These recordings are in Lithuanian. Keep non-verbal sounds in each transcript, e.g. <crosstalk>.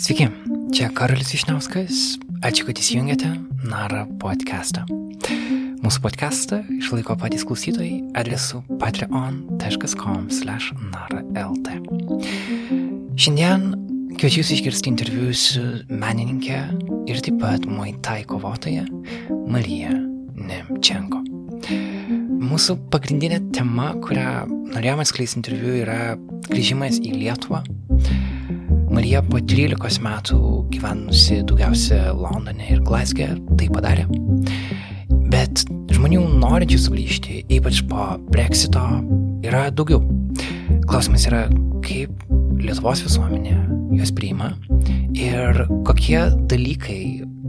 Sveiki, čia Karolis Išnauskas. Ačiū, kad įsijungėte Nara podcastą. Mūsų podcastą išlaiko patys klausytojai adresu patreon.com/nara.lt. Šiandien kviečiu jūs išgirsti interviu su menininkė ir taip pat Muay Thai kovotoja Marija Nemčenko. Mūsų pagrindinė tema, kurią norėjome skleisti interviu, yra grįžimas į Lietuvą Marija po 13 metų gyvenusi daugiausia Londone ir Glasgow tai padarė. Bet žmonių norinčių sugrįžti, ypač po Brexito, yra daugiau. Klausimas yra, kaip Lietuvos visuomenė juos priima ir kokie dalykai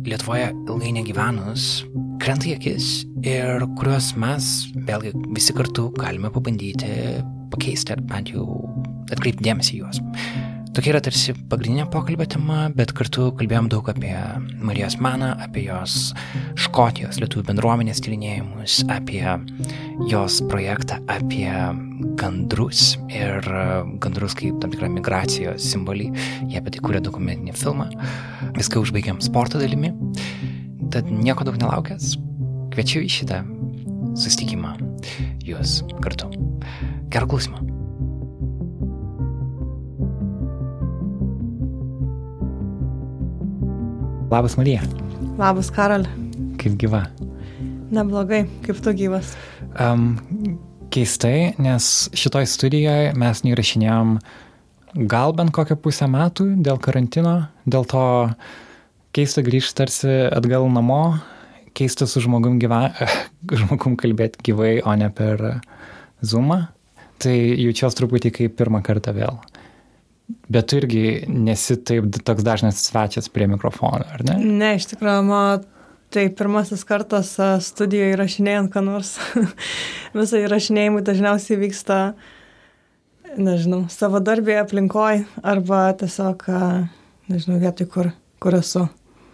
Lietuvoje ilgai negyvenus krenta į akis ir kuriuos mes vėlgi visi kartu galime pabandyti pakeisti ar bent jau atkreipti dėmesį juos. Tokia yra tarsi pagrindinė pokalbio tema, bet kartu kalbėjom daug apie Marijos meną, apie jos Škotijos lietuvių bendruomenės tyrinėjimus, apie jos projektą, apie gandrus ir gandrus kaip tam tikrą migracijos simbolį. Jie apie tai kūrė dokumentinį filmą. Viską užbaigiam sporto dalimi. Tad nieko daug nelaukęs, kviečiu į šitą susitikimą jūs kartu. Gerą klausimą. Labas Marija. Labas Karol. Kaip gyva? Neblogai, kaip tu gyvas. Um, keistai, nes šitoj studijoje mes neįrašinėjom gal bent kokią pusę metų dėl karantino, dėl to keista grįžti tarsi atgal namo, keista su žmogum, gyva, <laughs> žmogum kalbėti gyvai, o ne per Zoomą. Tai jaučiuosi truputį kaip pirmą kartą vėl. Bet tu irgi nesi taip toks dažnas svečias prie mikrofono, ar ne? Ne, iš tikrųjų, man tai pirmasis kartas studijoje įrašinėjant, ką nors. <laughs> Visą įrašinėjimą dažniausiai vyksta, nežinau, savo darbėje aplinkoje arba tiesiog, nežinau, vietoj, kur, kur esu.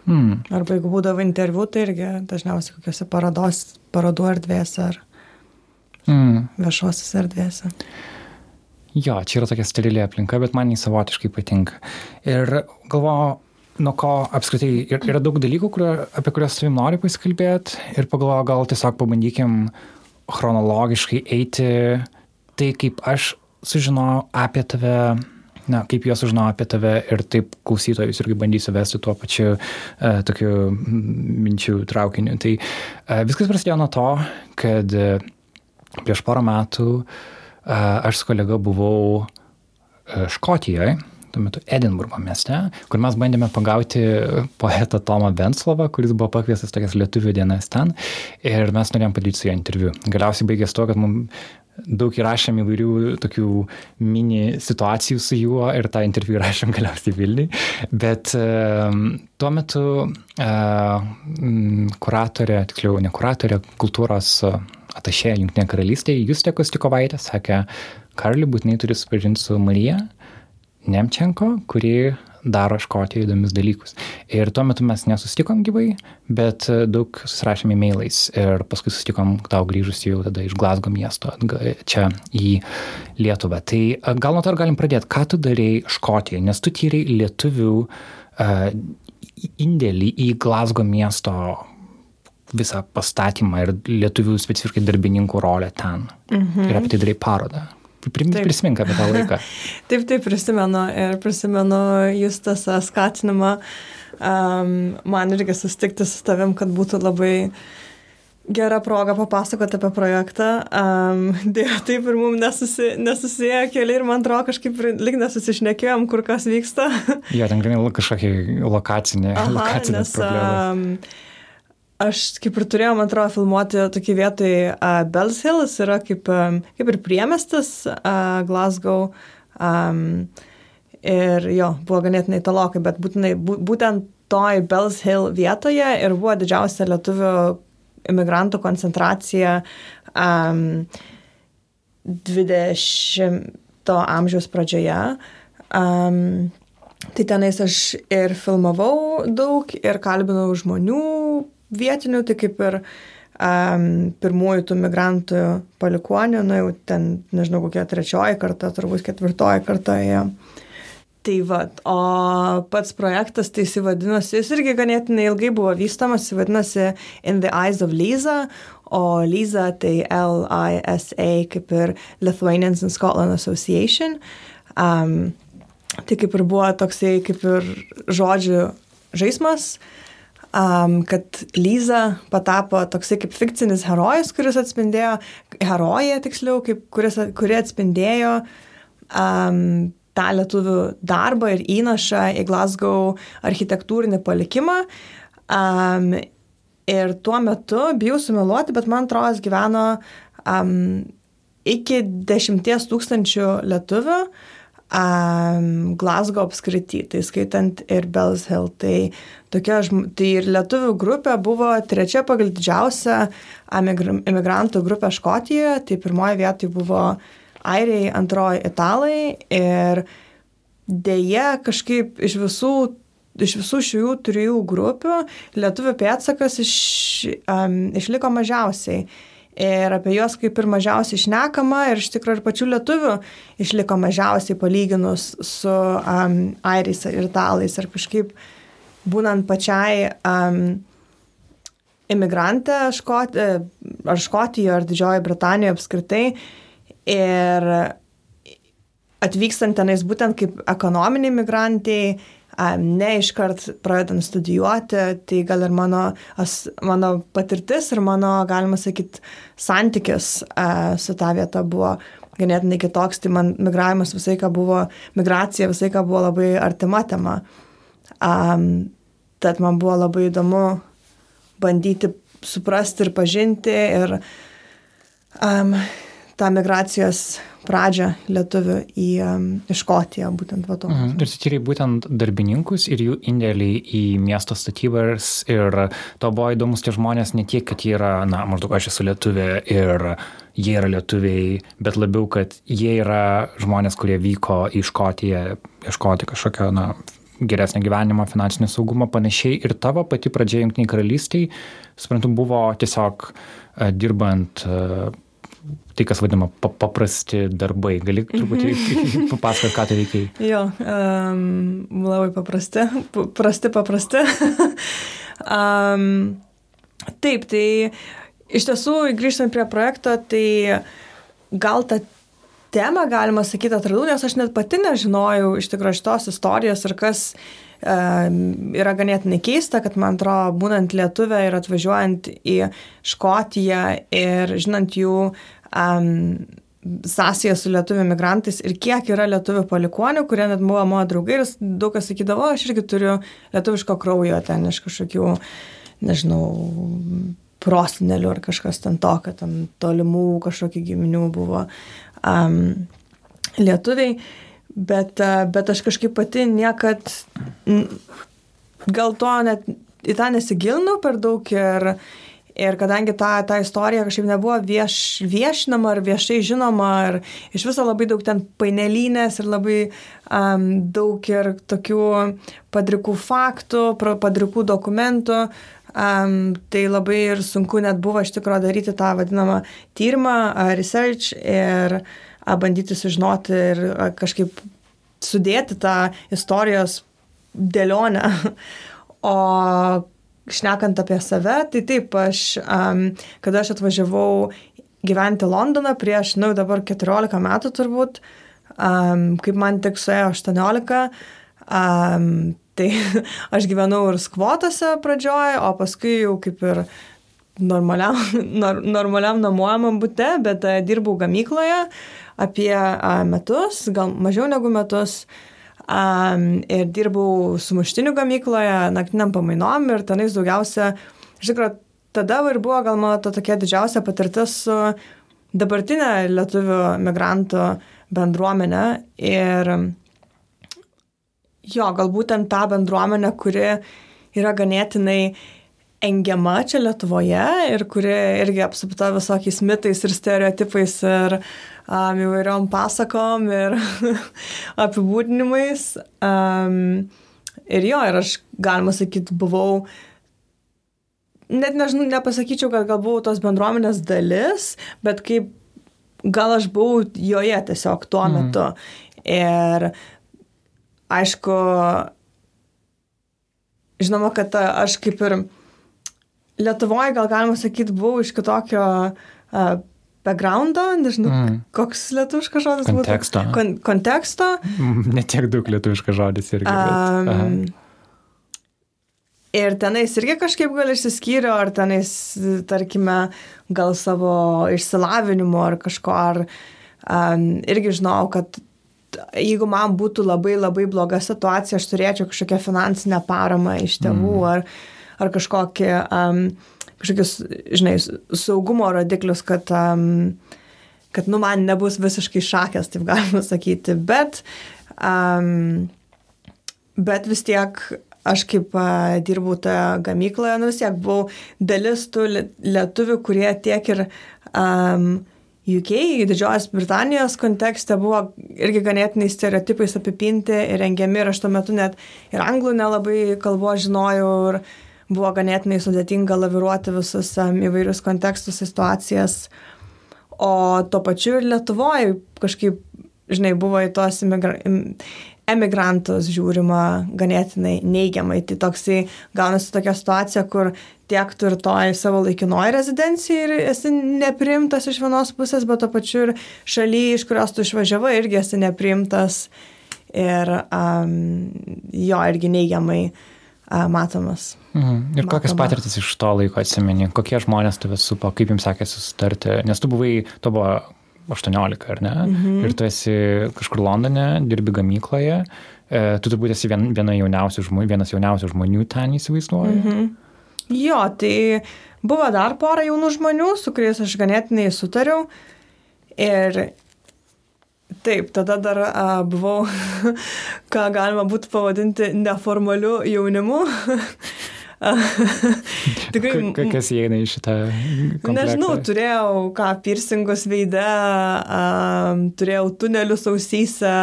Hmm. Arba jeigu būdavo interviu, tai irgi dažniausiai kokiuose parodos, parodų erdvėse ar hmm. viešuosiuose erdvėse. Jo, čia yra tokia sterili aplinka, bet man jį savotiškai patinka. Ir galvoju, nuo ko apskritai yra daug dalykų, kurio, apie kuriuos su jums noriu pasikalbėti ir pagalvoju, gal tiesiog pabandykim chronologiškai eiti tai, kaip aš sužinojau apie tave, na, kaip juos sužinojau apie tave ir taip klausytojus irgi bandysiu vesti tuo pačiu uh, tokiu minčių traukiniu. Tai uh, viskas prasidėjo nuo to, kad uh, prieš porą metų uh, aš su kolega buvau Škotijoje, tuo metu Edinburgo mieste, kur mes bandėme pagauti poetą Tomą Benslovą, kuris buvo pakviestas tokias lietuvių dienas ten ir mes norėjom padaryti su juo interviu. Galiausiai baigėsi to, kad mums daug įrašėm įvairių tokių mini situacijų su juo ir tą interviu įrašėm galiausiai Vilniui. Bet uh, tuo metu uh, kuratorė, tiksliau ne kuratorė, kultūros atašė Junktinė karalystėje, Justė Kostikovaitė, sakė, Karli būtinai turi supažinti su Marija Nemčenko, kuri daro Škotijoje įdomius dalykus. Ir tuo metu mes nesusitikom gyvai, bet daug susirašėme e-mailais ir paskui susitikom tau grįžus jau tada iš Glasgow miesto čia į Lietuvą. Tai gal nuo to ir galim pradėti, ką tu darėjai Škotijoje, nes tu tyriai lietuvių uh, indėlį į Glasgow miesto visą pastatymą ir lietuvių specifiškai darbininkų rolę ten. Mhm. Ir apie tai darai parodą. Prisimink apie tą laiką. <laughs> taip, taip, prisimenu. Ir prisimenu jūs tas skatinimą um, man irgi sustikti su tavim, kad būtų labai gera proga papasakoti apie projektą. Um, <laughs> dėja, taip ir mums nesusi, nesusiję keliai ir man atrodo kažkaip lik nesusišnekėjom, kur kas vyksta. jo, ten gal kažkokia lokacinė, Aha, lokacinė nes. Um, Aš kaip ir turėjau, man atrodo, filmuoti tokį vietoj uh, Bells Hills, yra kaip, um, kaip ir priemestis uh, Glasgow. Um, ir jo, buvo ganėtinai tolokai, bet būtinai, būtent toj Bells Hill vietoje ir buvo didžiausia lietuvių imigrantų koncentracija um, 20 amžiaus pradžioje. Um, tai tenais aš ir filmavau daug, ir kalbinau žmonių vietinių, tai kaip ir um, pirmųjų tų migrantų palikonių, na jau ten, nežinau, kokia trečioji karta, turbūt ketvirtoji karta ėjo. Tai va, o pats projektas, tai jis vadinosi, jis irgi ganėtinai ilgai buvo vystomas, jis vadinosi In the Eyes of Lisa, o Lisa tai L-I-S-A, kaip ir Lithuanians in Scotland Association. Um, tai kaip ir buvo toksai kaip ir žodžių žaidimas, um, kad Lyza patapo toksai kaip fikcinis herojus, kuris atspindėjo, herojė tiksliau, kaip, kuris, kuri atspindėjo um, tą lietuvių darbą ir įnašą į Glasgow architektūrinį palikimą. Um, ir tuo metu, bijau sumeluoti, bet man atrodo, jis gyveno um, iki dešimties tūkstančių lietuvių um, Glasgow apskrity, tai skaitant ir Bells Hill. Tai, tokia, tai ir lietuvių grupė buvo trečia pagal didžiausią emigrantų grupę Škotijoje, tai pirmoji vietoje buvo airiai, antroji italai ir dėje kažkaip iš visų, iš visų šių trijų grupių lietuvių pėtsakas iš, um, išliko mažiausiai. Ir apie juos kaip ir mažiausiai išnekama ir iš tikrųjų ir pačių lietuvių išliko mažiausiai palyginus su um, airiais ir italais. Ir kažkaip būnant pačiai um, imigrantė Škoti, ar Škotijoje, ar Didžiojoje Britanijoje apskritai, Ir atvykstant tenais būtent kaip ekonominiai migrantai, ne iškart pradedant studijuoti, tai gal ir mano, as, mano patirtis ir mano, galima sakyti, santykis su ta vieta buvo ganėtinai kitoks, tai man migravimas visai ką buvo, migracija visai ką buvo labai artima tema. Um, tad man buvo labai įdomu bandyti suprasti ir pažinti ir um, tą migracijos pradžią lietuvių į, į Škotiją, būtent va to. Mhm. Ir sutyriai būtent darbininkus ir jų indėlį į miesto statybas ir to buvo įdomus tie žmonės ne tiek, kad jie yra, na, maždaug aš esu lietuvė ir jie yra lietuviai, bet labiau, kad jie yra žmonės, kurie vyko į Škotiją ieškoti kažkokio, na, geresnio gyvenimo, finansinio saugumo panašiai. Ir tavo pati pradžia Junktiniai karalystiai, suprantu, buvo tiesiog dirbant tai, kas vadinama paprasti darbai. Gali truputį mhm. <laughs> papasakoti, ką tai veikia? Jo, um, labai paprasti, prasti paprasti. <laughs> um, taip, tai iš tiesų, grįžtant prie projekto, tai gal tą temą, galima sakyti, atradau, nes aš net pati nežinojau iš tikrųjų šitos istorijos ir kas yra ganėtinai keista, kad man atrodo, būnant lietuvę ir atvažiuojant į Škotiją ir žinant jų um, sąsąją su lietuvių migrantais ir kiek yra lietuvių palikonių, kurie net buvo mano draugai ir daug kas sakydavo, aš irgi turiu lietuviško kraujo ten iš kažkokių, nežinau, prosinelių ar kažkas ten to, kad ten tolimų kažkokių giminių buvo um, lietuviai, bet, bet aš kažkaip pati niekad gal to net į tą nesigilinau per daug ir Ir kadangi ta, ta istorija kažkaip nebuvo vieš, viešinama ar viešai žinoma, ir iš viso labai daug ten painelynės ir labai um, daug ir tokių padrikų faktų, padrikų dokumentų, um, tai labai ir sunku net buvo iš tikrųjų daryti tą vadinamą tyrimą, research ir bandyti sužinoti ir kažkaip sudėti tą istorijos dėlionę. <laughs> O šnekant apie save, tai taip, aš, um, kada aš atvažiavau gyventi Londoną prieš, na, nu, dabar 14 metų turbūt, um, kaip man tik suėjo 18, um, tai <laughs> aš gyvenau ir skvotose pradžioje, o paskui jau kaip ir normaliam, <laughs> nor, normaliam namuojamam būte, bet uh, dirbau gamykloje apie uh, metus, gal mažiau negu metus. Uh, Um, ir dirbau sumuštinių gamykloje, naktiniam pamainom ir tenais daugiausia, iš tikrųjų, tada ir buvo gal mano to tokia didžiausia patirtis su dabartinė lietuvių migrantų bendruomenė. Ir jo, galbūt ten tą bendruomenę, kuri yra ganėtinai engiama čia Lietuvoje ir kuri irgi apsupta visokiais mitais ir stereotipais ir um, įvairiom pasakom ir <laughs> apibūdinimais. Um, ir jo, ir aš, galima sakyti, buvau, net nežinau, nepasakyčiau, kad gal buvau tos bendruomenės dalis, bet kaip gal aš buvau joje tiesiog tuo mm. metu. Ir aišku, žinoma, kad aš kaip ir Lietuvoje gal galima sakyti, buvau iš kitokio uh, backgroundo, nežinau, mm. koks lietuviškas žodis konteksto. būtų. Kon konteksto. Netiek daug lietuviškas žodis irgi. Bet, um, ir tenais irgi kažkaip gal išsiskyriau, ar tenais, tarkime, gal savo išsilavinimu ar kažko, ar um, irgi žinau, kad jeigu man būtų labai labai bloga situacija, aš turėčiau kažkokią finansinę paramą iš tėvų mm. ar, ar kažkokį, um, kažkokius, žinai, saugumo rodiklius, kad, um, kad, nu, man nebus visiškai šakės, taip galima sakyti, bet, um, bet vis tiek aš kaip a, dirbau toje gamykloje, nu vis tiek buvau dalis tų lietuvių, kurie tiek ir um, UK, Didžiosios Britanijos kontekste buvo irgi ganėtinai stereotipais apipinti ir rengiami ir aš tuo metu net ir anglų nelabai kalbo žinojau ir buvo ganėtinai sudėtinga laviruoti visus įvairius kontekstus, situacijas. O tuo pačiu ir Lietuvoje kažkaip, žinai, buvo į tos imigra emigrantus žiūrima ganėtinai neigiamai. Tai toksai gaunasi tokia situacija, kur tiek tu ir toj savo laikinoji rezidencijai ir esi neprimtas iš vienos pusės, bet to pačiu ir šalyje, iš kurios tu išvažiavai, irgi esi neprimtas ir um, jo irgi neigiamai uh, matomas. Mhm. Ir Matoma. kokias patirtis iš to laiko atsimeni, kokie žmonės tave supo, kaip jums sekėsi susitarti, nes tu buvai, tu buvo 18, ar ne? Mhm. Ir tu esi kažkur Londone, dirbi gamykloje, e, tu turbūt esi vien, viena jauniausių žmonių, vienas jauniausių žmonių ten įsivaizduoju. Mhm. Jo, tai buvo dar pora jaunų žmonių, su kuriais aš ganėtinai sutariau. Ir taip, tada dar a, buvau, <laughs> ką galima būtų pavadinti neformaliu jaunimu. <laughs> <laughs> Tikrai. Kas įeina į šitą? Komplektą? Nežinau, turėjau ką, piercingus veide, um, turėjau tunelius ausyse,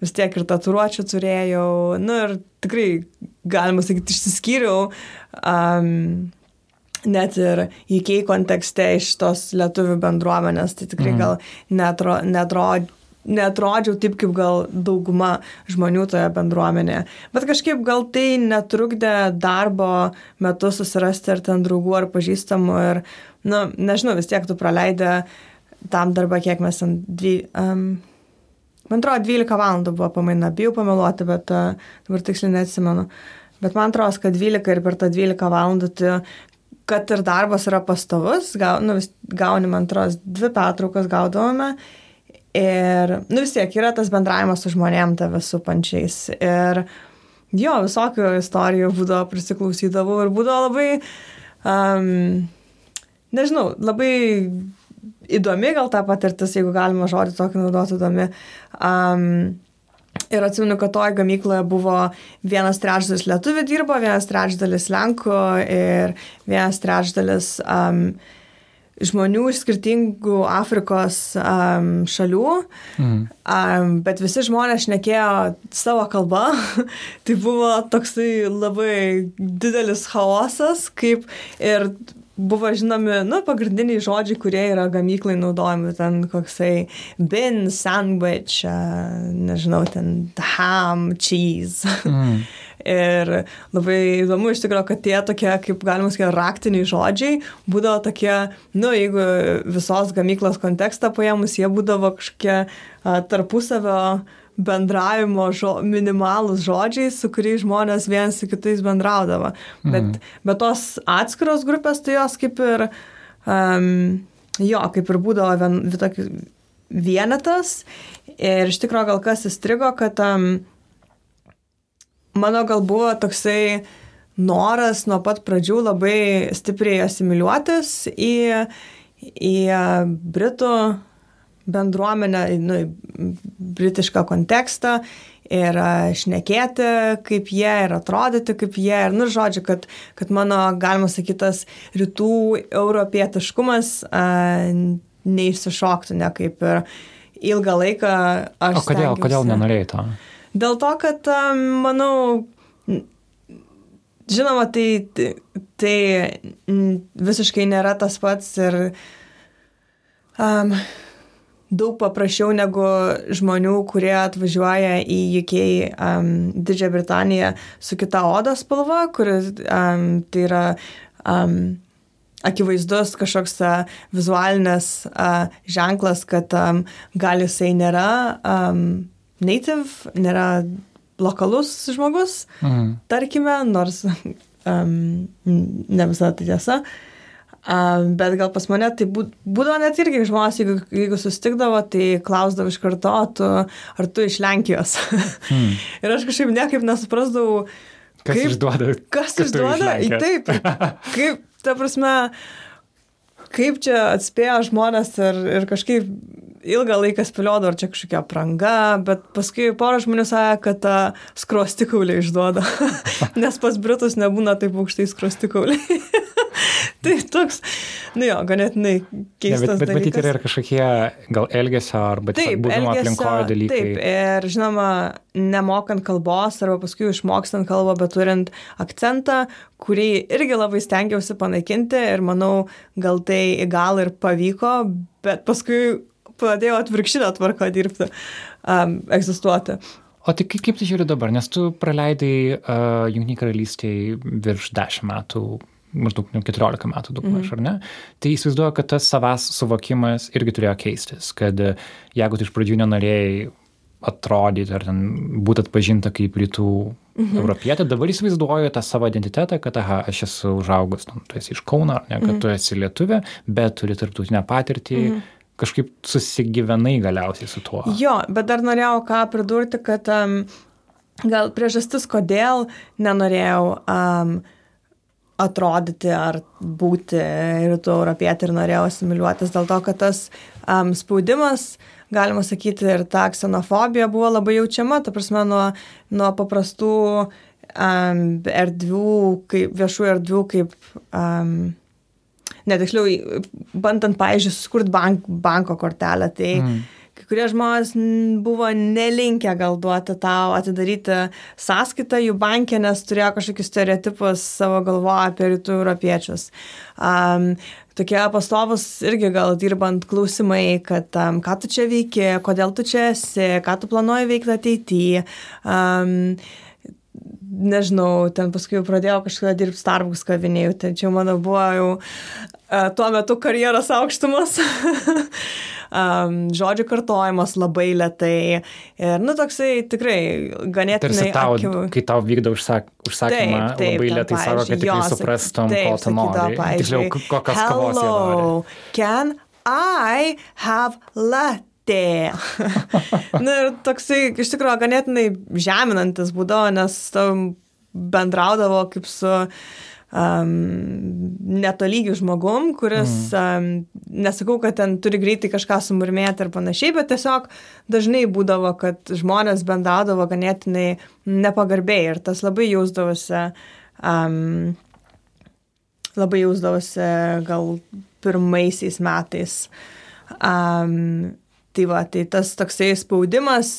vis tiek ir tatuiruočių turėjau. Nu ir tikrai, galima sakyti, išsiskyriau. Um, net ir UK kontekste iš tos lietuvių bendruomenės, tai tikrai mm. gal netro, netrodė netrodžiau taip, kaip gal dauguma žmonių toje bendruomenėje. Bet kažkaip gal tai netrukdė darbo metu susirasti ar ten draugų ar pažįstamų ir, na, nu, nežinau, vis tiek tu praleidai tam darbą, kiek mes ant dvi... Um, Man atrodo, 12 valandų buvo pamaina, bijau pameluoti, bet uh, dabar tiksliai neatsimenu. Bet man atrodo, kad 12 ir per tą 12 valandų tu kad ir darbas yra pastovus, gau, nu, gauni, man atrodo, dvi pertraukas gaudavome Ir, nu vis tiek, yra tas bendravimas su žmonėm tave supančiais. Ir jo, visokių istorijų būdavo, prisiklausydavau ir būdavo labai, um, nežinau, labai įdomi gal ta patirtis, jeigu galima žodį tokį naudoti įdomi. Um, Ir atsimenu, kad toje gamykloje buvo vienas trečdalis lietuvių dirbo, vienas trečdalis lenkų ir vienas trečdalis um, žmonių iš skirtingų Afrikos um, šalių, mm. um, bet visi žmonės šnekėjo savo kalbą. <laughs> tai buvo toksai labai didelis chaosas, kaip ir buvo žinomi, nu, pagrindiniai žodžiai, kurie yra gamyklai naudojami, ten koksai bin, sandwich, uh, nežinau, ten ham, cheese. Mm. <laughs> Ir labai įdomu iš tikrųjų, kad tie tokie, kaip galima sakyti, raktiniai žodžiai būdavo tokie, nu, jeigu visos gamyklos kontekstą paėmus, jie būdavo kažkokie a, tarpusavio bendravimo žo, minimalus žodžiai, su kuriais žmonės vienas su kitais bendraudavo. Mhm. Bet, bet tos atskiros grupės, tai jos kaip ir, um, jo, kaip ir būdavo vien, vienetas. Ir iš tikrųjų gal kas įstrigo, kad um, mano gal buvo toksai noras nuo pat pradžių labai stipriai asimiliuotis į, į Britų bendruomenę, nu, britišką kontekstą ir šnekėti, kaip jie ir atrodyti, kaip jie ir, nu, žodžiu, kad, kad mano, galima sakyti, tas rytų europietiškumas neišsišoktų, ne kaip ir ilgą laiką aš. O kodėl, stengiausi. kodėl nenorėjai to? Dėl to, kad, manau, žinoma, tai, tai visiškai nėra tas pats ir um, daug paprasčiau negu žmonių, kurie atvažiuoja į UK, um, Didžiąją Britaniją su kita odos spalva, kuris um, tai yra um, akivaizdus kažkoks uh, vizualinės uh, ženklas, kad um, gal jisai nėra um, native, nėra lokalus žmogus, mhm. tarkime, nors um, ne visada tai tiesa. Um, bet gal pas mane tai būdavo net irgi žmonės, jeigu, jeigu sustikdavo, tai klausdavo iš karto, tu, ar tu iš Lenkijos. <laughs> Hmm. ir aš kažkaip niekaip nesuprasdavau, kas kaip, išduoda. Kas išduoda? Taip, <laughs> kaip, ta prasme, kaip čia atspėjo žmonės ir, ir kažkaip ilgą laiką spėliodavo, ar čia kažkokia pranga, bet paskui pora žmonių sakė, kad tą skruostikaulį išduoda, <laughs> nes pas Britus nebūna taip aukštai skruostikaulį. <laughs> tai toks, nu jo, ganėtinai keistas. Ne, bet, bet matyti yra ir kažkokie gal elgesio arba buvimo aplinkoje dalykai. Taip, ir žinoma, nemokant kalbos arba paskui išmokstant kalbą, bet turint akcentą, kurį irgi labai stengiausi panaikinti ir manau, gal tai gal ir pavyko, bet paskui pradėjau atvirkštinę tvarką dirbti, um, egzistuoti. O tai kaip, kaip tu žiūri dabar, nes tu praleidai uh, Junktinį karalystėje virš 10 metų maždaug 14 metų daugmaž, mhm. ar ne? Tai įsivaizduoju, kad tas savęs suvokimas irgi turėjo keistis, kad e, jeigu tu iš pradžių nenorėjai atrodyti ar ten būti atpažinta kaip rytų mhm. europietė, dabar įsivaizduoju tą savo identitetą, kad, aha, aš esu užaugus, nu, tu esi iš Kauno, ne, kad mhm. tu esi lietuvė, bet turi tarptautinę patirtį. Mhm. Kažkaip susigyvenai galiausiai su tuo. Jo, bet dar norėjau ką pridurti, kad um, gal priežastis, kodėl nenorėjau um, atrodyti ar būti rytų europietė ir norėjau asimiliuotis dėl to, kad tas um, spaudimas, galima sakyti, ir ta ksenofobija buvo labai jaučiama, ta prasme, nuo, nuo paprastų um, erdvių, kaip, viešų erdvių, kaip, um, netiksliau, bandant, pavyzdžiui, susikurti bank, banko kortelę, tai mm kai kurie žmonės buvo nelinkę gal duoti tau atidaryti sąskaitą jų bankė, nes turėjo kažkokius stereotipus savo galvoje apie rytų europiečius. Um, tokie pastovus irgi gal dirbant klausimai, kad um, ką tu čia veiki, kodėl tu čia esi, ką tu planuoji veikti ateityje. Um, nežinau, ten paskui jau pradėjau kažkada dirbti Starbucks kavinėje, tai čia mano buvo jau uh, tuo metu karjeros aukštumas. um, <laughs> žodžių kartojimas labai lietai. Ir, nu, toksai tikrai ganėtinai. Tarsi tau, akiv... kai tau vykdo užsak, užsakymą, taip, taip, labai lietai sako, kad tikrai suprastum, taip, ko tu nori. Tiksliau, kokios kavos jie nori. Can I have latte? <laughs> Na ir toksai iš tikrųjų ganėtinai žeminantis būdavo, nes bendraudavo kaip su um, netolygių žmogum, kuris, um, nesakau, kad ten turi greitai kažką sumurmėti ir panašiai, bet tiesiog dažnai būdavo, kad žmonės bendraudavo ganėtinai nepagarbiai ir tas labai jausdavosi, um, labai jausdavosi gal pirmaisiais metais. Um, tai va, tai tas toksai spaudimas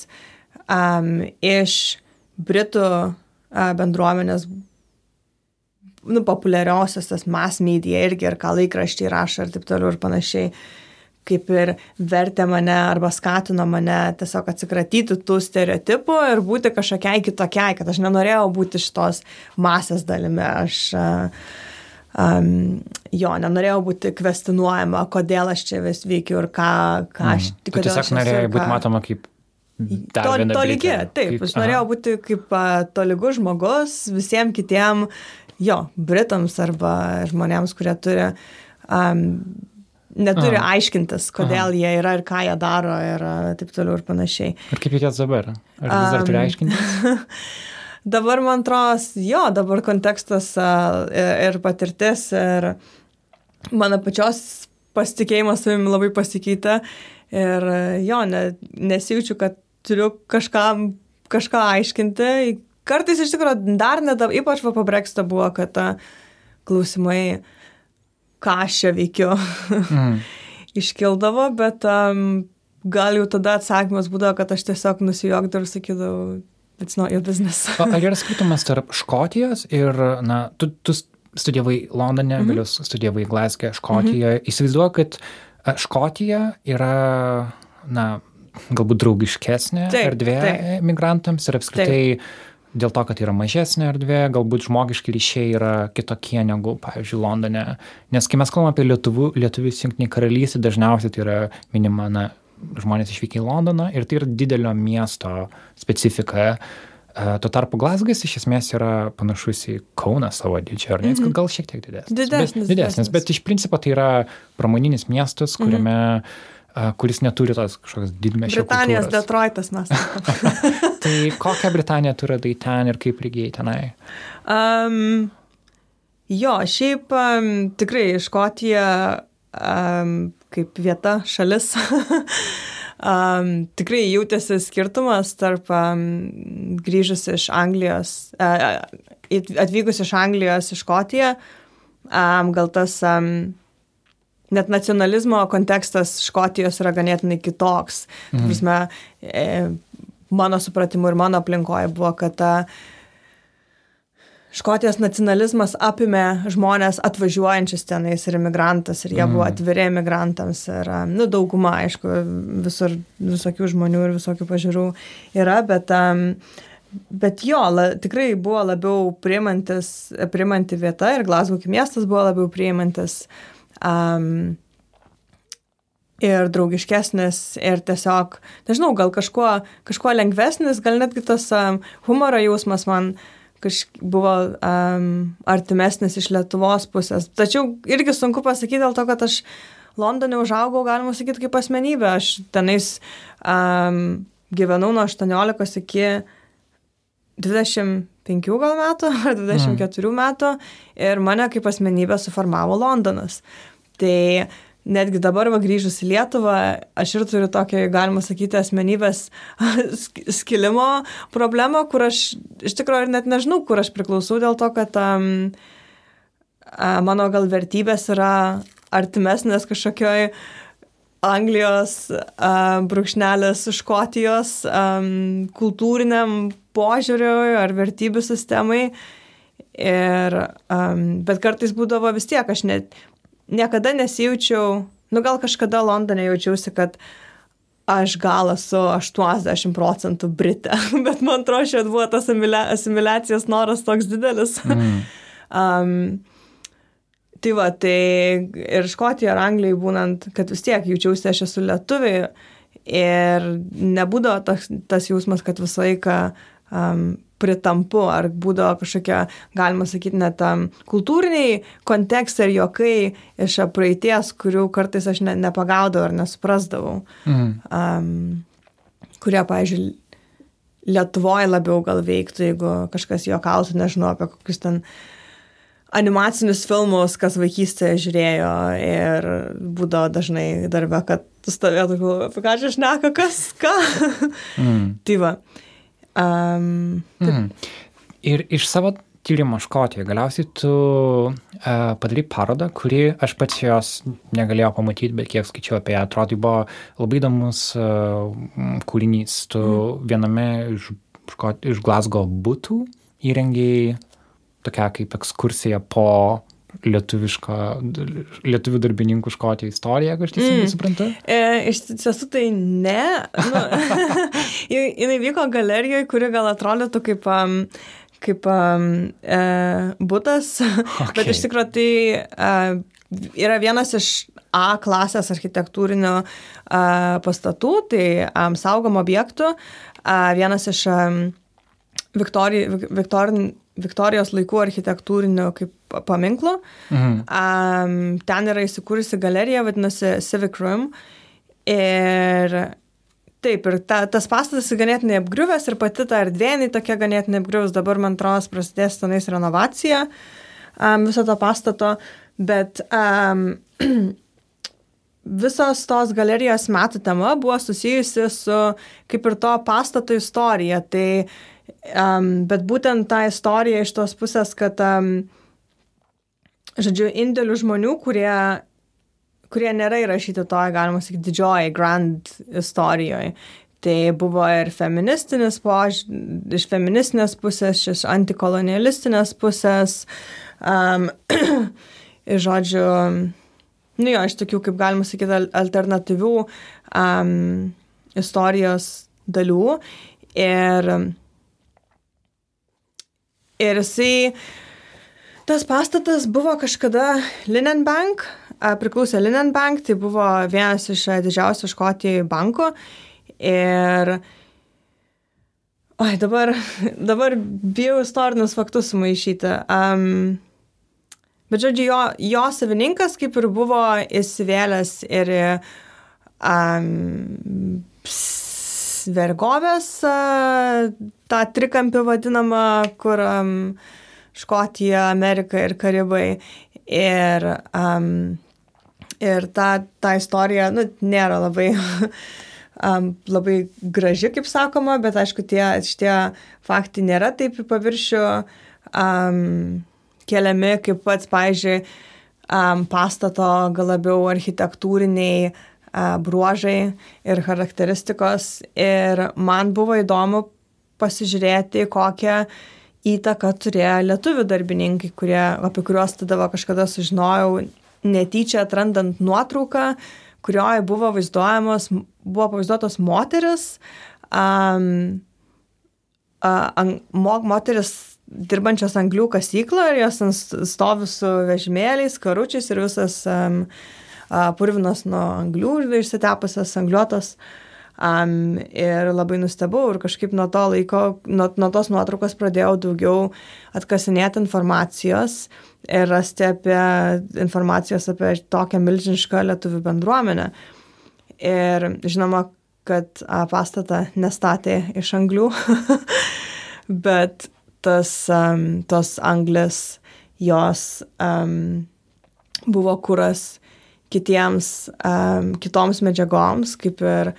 um, iš Britų uh, bendruomenės nu, populiariausias tas mass media irgi ir ką laikraščiai rašo ir taip toliau ir panašiai kaip ir vertė mane arba skatino mane tiesiog atsikratyti tų stereotipų ir būti kažkokiai kitokiai, kad aš nenorėjau būti šitos masės dalimi. Aš um, jo, nenorėjau būti kvestinuojama, kodėl aš čia vis veikiu ir ką, ką aš tik. Tu tiesiog norėjai būti matoma kaip to, to lygi, taip, kaip, aš norėjau aha. būti kaip tolygus žmogus visiems kitiem jo, Britams arba žmonėms, kurie turi, um, neturi Aha. aiškintis, kodėl Aha. jie yra ir ką jie daro ir taip toliau ir panašiai. Ir kaip jie dabar? Ar vis dar um, turi aiškintis? <laughs> dabar, man atrodo, jo, dabar kontekstas ir patirtis ir mano pačios pasitikėjimas savimi labai pasikeitė ir jo, ne, nesijaučiu, kad turiu kažkam kažką aiškinti, kartais iš tikrųjų dar net, ypač po Brexito buvo, kad ta klausimai, ką aš čia veikiu, mm. <laughs> iškildavo, bet um, gal jau tada atsakymas būdavo, kad aš tiesiog nusijokdavau ir sakydavau, it's not your business. o, ar yra skirtumas tarp Škotijos ir, na, tu, tu studijavai Londone, mm -hmm. vėliau studijavai Glasgow, Škotijoje. Mm -hmm. Įsivaizduoju, kad Škotija yra na, galbūt draugiškesnė Taip, erdvė taip. migrantams ir apskritai dėl to, kad yra mažesnė erdvė, galbūt žmogiški ryšiai yra kitokie negu, pavyzdžiui, Londone. Nes kai mes kalbame apie lietuvių, lietuvius Junktinį karalystę, dažniausiai tai yra minima, na, žmonės išvykę į Londoną ir tai yra didelio miesto specifika. E, Tuo tarpu Glasgas iš esmės yra panašus į Kauną savo dydžią, ar ne? Jis gal šiek tiek didesnis. Mhm. Didesnis, Bet, didesnis, bet iš principo tai yra pramoninis miestas, kuriame, a, kuris neturi tos kažkokios didmešio. Britanijos kultūros. Detroitas mes. <laughs> Tai kokią Britaniją tu radai ten ir kaip lygiai tenai? Um, jo, šiaip um, tikrai Škotija um, kaip vieta, šalis. <laughs> um, tikrai jautėsi skirtumas tarp um, grįžus iš Anglijos, uh, atvykus iš Anglijos į Škotiją. Um, gal tas um, net nacionalizmo kontekstas Škotijos yra ganėtinai kitoks. Mhm. Prasme, e, mano supratimu ir mano aplinkoje buvo, kad ta Škotijos nacionalizmas apimė žmonės atvažiuojančius tenais ir imigrantus ir jie mm. buvo atviri imigrantams ir, nu, dauguma, aišku, visur visokių žmonių ir visokių pažiūrų yra, bet, um, bet jo, la, tikrai buvo labiau priimantis, priimanti vieta ir Glasgow miestas buvo labiau priimantis. Um, ir draugiškesnis ir tiesiog, nežinau, gal kažkuo, kažkuo lengvesnis, gal netgi tas um, humoro jausmas man kažkaip buvo um, artimesnis iš Lietuvos pusės. Tačiau irgi sunku pasakyti dėl to, kad aš Londone užaugau, galima sakyti, kaip asmenybė. Aš tenais um, gyvenau nuo 18 iki 25 gal metų ar 24 mm. metų ir mane kaip asmenybę suformavo Londonas. Tai netgi dabar va grįžus į Lietuvą, aš ir turiu tokią, galima sakyti, asmenybės <laughs> sk- skilimo problemą, kur aš iš tikrųjų ir net nežinau, kur aš priklausau, dėl to, kad um, mano gal vertybės yra artimesnės kažkokioj Anglijos a, brūkšnelės Škotijos um, kultūriniam požiūriui ar vertybių sistemai. Ir, um, bet kartais būdavo vis tiek, aš net niekada nesijaučiau, nu gal kažkada Londone jaučiausi, kad aš gal esu 80 procentų Britė, <laughs> bet man atrodo, šiandien buvo tas asimiliacijos noras toks didelis. Mm. <laughs> um, tai va, tai ir Škotijoje, ir Anglijoje būnant, kad vis tiek jaučiausi, aš esu lietuvi ir nebūdavo tas, tas jausmas, kad visą laiką um, pritampu, ar būdavo kažkokia, galima sakyti, net kultūriniai kontekstai ir jokai iš praeities, kurių kartais aš ne, nepagaudavau ar nesuprasdavau. Mm. Um, kurie, pavyzdžiui, Lietuvoje labiau gal veiktų, jeigu kažkas juokautų, nežinau, apie kokius ten animacinius filmus, kas vaikystėje žiūrėjo ir būdavo dažnai darbę, kad stovėtų, apie ką čia šneka, kas, ką. Mm. <laughs> tai va. Um, Mm. Ir iš savo tyrimo Škotijoje galiausiai tu uh, padarai parodą, kuri aš pats jos negalėjau pamatyti, bet kiek skaičiau apie ją, atrodo, tai buvo labai įdomus uh, kūrinys. Tu mm. viename iš, Škot, iš Glasgow būtų įrengiai tokia kaip ekskursija po lietuvišką, lietuvių darbininkų Škotijoje istoriją, jeigu aš teisingai mm. suprantu. E, iš tiesų tai ne. Nu, <laughs> ji- jinai vyko galerijoje, kuri gal atrodytų kaip, um, kaip um, e, būtas, <laughs> okay. bet iš tikrųjų tai e, yra vienas iš A klasės architektūrinio e, pastatų, tai um, saugom objektų, e, vienas iš um, Viktori, Viktorin, Viktorijos laikų architektūrinių kaip paminklų. Mhm. Um, ten yra įsikūrusi galerija, vadinasi Civic Room. Ir taip, ir ta, tas pastatas ganėtinai apgriuvęs ir pati ta erdvė, jinai tokia ganėtinai apgriuvęs. Dabar, man atrodo, prasidės tenais renovacija um, viso to pastato. Bet um, <clears throat> visos tos galerijos metų tema buvo susijusi su kaip ir to pastato istorija. Tai, um, bet būtent ta istorija iš tos pusės, kad, um, žodžiu, indėlių žmonių, kurie, kurie nėra įrašyti toje, galima sakyti, didžioji grand istorijoje. Tai buvo ir feministinis požiūris, iš feministinės pusės, iš antikolonialistinės pusės. Um, <clears throat> žodžiu, nu jo, iš tokių, kaip galima sakyti, al- alternatyvių um, istorijos dalių. Ir, ir jisai, tas pastatas buvo kažkada Linenbank, priklausė Linenbank, tai buvo vienas iš didžiausių Škotijoje bankų. Ir, oi, dabar, <laughs> dabar bijau istorinius faktus sumaišyti. Um, Bet žodžiu, jo, jo savininkas kaip ir buvo įsivėlęs ir um, vergovės, tą trikampį vadinamą, kur um, Škotija, Amerika ir Karibai. Ir, um, ir ta, ta istorija, nu, nėra labai, <laughs> um, labai graži, kaip sakoma, bet aišku, tie, šitie faktai nėra taip į paviršių. Um, keliami kaip pats, pavyzdžiui, um, pastato gal labiau architektūriniai bruožai ir charakteristikos. Ir man buvo įdomu pasižiūrėti, kokią įtaką turėjo lietuvių darbininkai, kurie, apie kuriuos tada kažkada sužinojau netyčia atrandant nuotrauką, kurioje buvo vaizduojamos, buvo pavaizduotos moteris, um, uh, mo, moteris dirbančios anglių kasyklą ir jos stovi su vežimėliais, karučiais ir visas um, uh, purvinas nuo anglių išsitepusias angliuotas. Um, ir labai nustebau ir kažkaip nuo to laiko, nuo, nuo tos nuotraukos pradėjau daugiau atkasinėti informacijos ir rasti apie informacijos apie tokią milžinišką lietuvių bendruomenę. Ir žinoma, kad a, pastatą nestatė iš anglių, <laughs> bet tas, um, tos anglės, jos um, buvo kuras kitiems, um, kitoms medžiagoms, kaip ir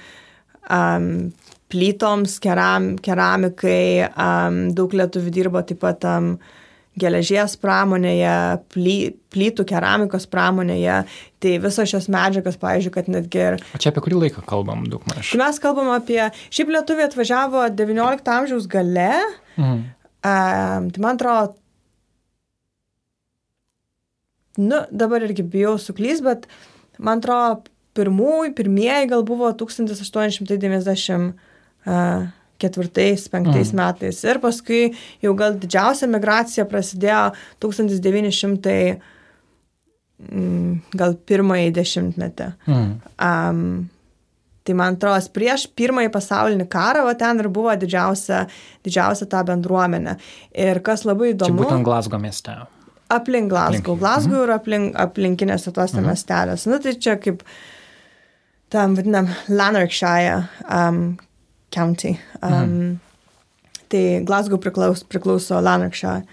um, plytoms, keram, keramikai, um, daug lietuvių dirbo taip pat um, geležies pramonėje, ply, plytų keramikos pramonėje, tai visos šios medžiagos, pavyzdžiui, kad netgi ir... O čia apie kurį laiką kalbam daug maž? Tai mes kalbam apie... Šiaip lietuviai atvažiavo XIX amžiaus gale, Mhm. Um, tai man atrodo, nu, dabar irgi bijau suklys, bet man atrodo, pirmųjų, pirmieji gal buvo 1894-5 Mm. metais. Ir paskui jau gal didžiausia migracija prasidėjo 1900 mm, gal pirmąjį dešimtmetį. Mhm. Um, tai man atrodo, prieš pirmąjį pasaulinį karą, o ten ir buvo didžiausia, didžiausia ta bendruomenė. Ir kas labai įdomu, būtent Glasgow mieste. Aplink Glasgow, Aplink, Glasgow ir aplink, aplinkinėse tuose Mhm. miestelėse. Na tai čia kaip tam vadinam Lanarkshire um, County. Um, Mhm. Tai Glasgow priklaus, priklauso Lanarkshire.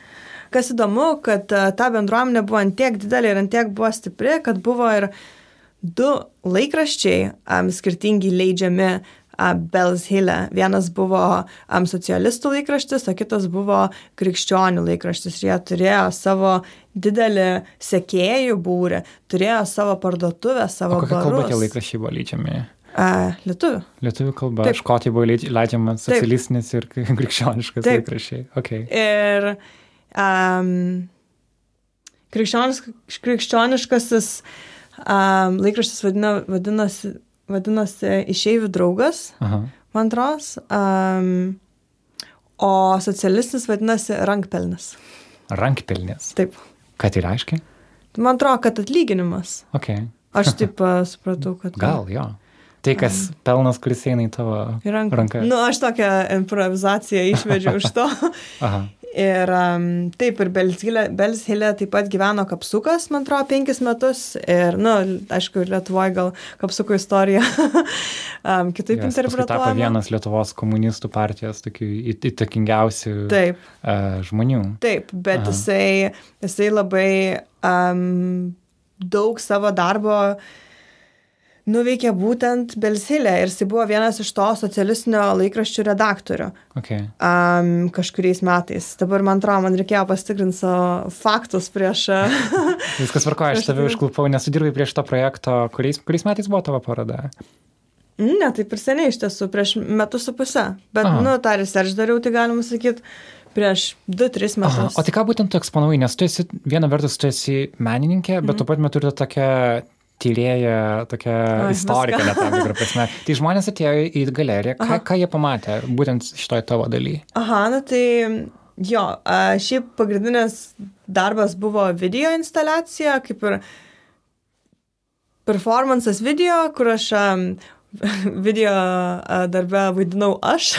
Kas įdomu, kad uh, ta bendruomenė buvo ant tiek didelė ir ant tiek buvo stipri, kad buvo ir du laikraščiai um, skirtingi leidžiami Bells Hille. Vienas buvo um, socialistų laikraštis, o kitas buvo krikščionių laikraštis. Ir jie turėjo savo didelį sekėjų būrį, turėjo savo parduotuvę, O savo kokia kalba barus. tie laikraščiai buvo leidžiami? Uh, lietuvių. Lietuvių kalba. Taip. Škotijai buvo leidž- leidžiamas socialistinis ir <laughs> krikščioniškas Taip. laikraščiai. Okay. Ir um, krikščioniš, krikščioniškasis um, laikraštis vadina, vadinosi, vadinosi Išeivių draugas, Aha. man atrodo, um, o socialistas vadinasi Rankpelnis. Rankpelnės. Taip. Ką tai reiškia? Man atrodo, kad atlyginimas. Okay. Aš taip supratau, kad. <laughs> Gal, jo. Tai, kas pelnas, kuris eina į tavo ranką. rankas. Nu, aš tokią improvizaciją išvedžiau iš to. <laughs> Ir taip, ir Belshilė taip pat gyveno kapsukas, man atrodo, penkis metus. Ir, na, nu, aišku, Lietuvoje gal kapsuko istorija <laughs> kitaip Yes, paskui tapo interpretuojama. vienas Lietuvos komunistų partijos tokių įt- įtakingiausių Taip, uh, žmonių. taip, bet Aha. jisai, jisai labai um, daug savo darbo nuveikė būtent Belshilė ir jisai buvo vienas iš to socialistinio laikraščių redaktorių. Okay. um, kažkuriais metais. Dabar man atrodo, man reikėjo pasitikrinti savo faktus prieš... <laughs> Viskas varkoja, aš tave turiu- užklupau, nesudirbai prieš to projekto, kuriais, kuriais metais buvo tavo paroda. ne, taip ir seniai iš tiesų, prieš metus su pusę. Bet, Aha. nu, tą research dariau, tai galima sakyti, prieš 2-3 Aha, metus. o tai ką būtent tu eksponavai, nes tu esi, viena vertus tu esi menininkė, bet Mhm. tuo pat metu ir tokia tyrėja, tokia Oi, istorikė, net tam tikrą prasme. Tai žmonės atėjo į galeriją, ką, ką jie pamatė, būtent šitoj tavo daly. Aha, na tai jo, šiaip pagrindinis darbas buvo video instaliacija, kaip ir performances video, kur aš video a, darbe vaidinau aš.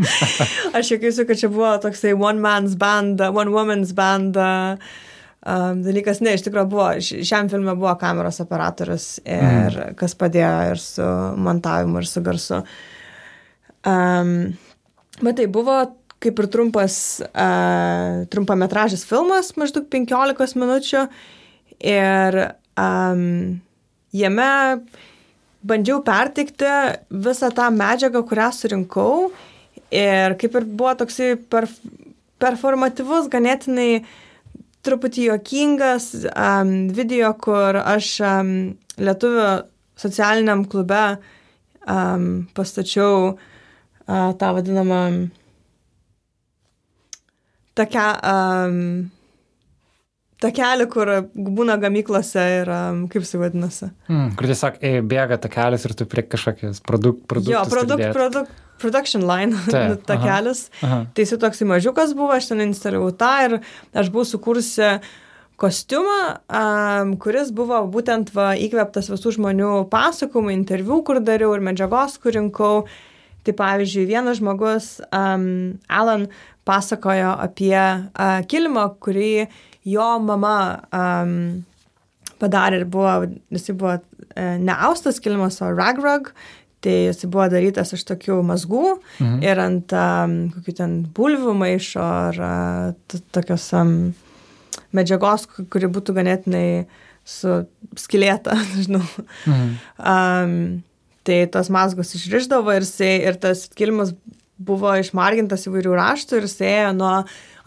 <laughs> aš juokiausi, kad čia buvo toksai one man's band, one woman's band. a, Um, dalykas, ne, iš tikrųjų buvo, šiam filmui buvo kameros operatorius ir mm. kas padėjo ir su montavimu, ir su garsu. Um, bet tai buvo kaip ir trumpas, uh, trumpametražis filmas, maždaug 15 minučių. Ir um, jame bandžiau perteikti visą tą medžiagą, kurią surinkau. Ir kaip ir buvo toksai per, performatyvus, ganėtinai truputį juokingas um, video, kur aš um, lietuvių socialiniam klube um, pastačiau uh, tą vadinamą takę, um, takelį, kur būna gamyklose ir um, kaip jis vadinasi. Mm, kur tiesiog bėga takelis ir tu prie kažkokius produk, produktus. Jo, produkt, produkt, production line Taip, <laughs> takelis. Aha. Tai jis toks mažiukas buvo, aš ten instaliavau tą ir aš buvau sukūrusi kostiumą, um, kuris buvo būtent va, įkvėptas visų žmonių pasakojimų, interviu, kur dariau ir medžiagos, kur rinkau. Tai pavyzdžiui, vienas žmogus, um, Alan, pasakojo apie uh, kilimą, kurį jo mama um, padarė ir buvo, jisai buvo uh, ne austas kilimas, o ragrag. Tai jis buvo darytas iš tokių mazgų mhm. ir ant um, kokių ten bulvių maišo ar uh, tokios um, medžiagos, ku- kuri būtų ganėtinai su skilėta, <laughs> nežinau. Mhm. Um, tai tos mazgos išriždavo ir, jisai, ir tas kilimas buvo išmargintas įvairių raštų ir jis ėjo nuo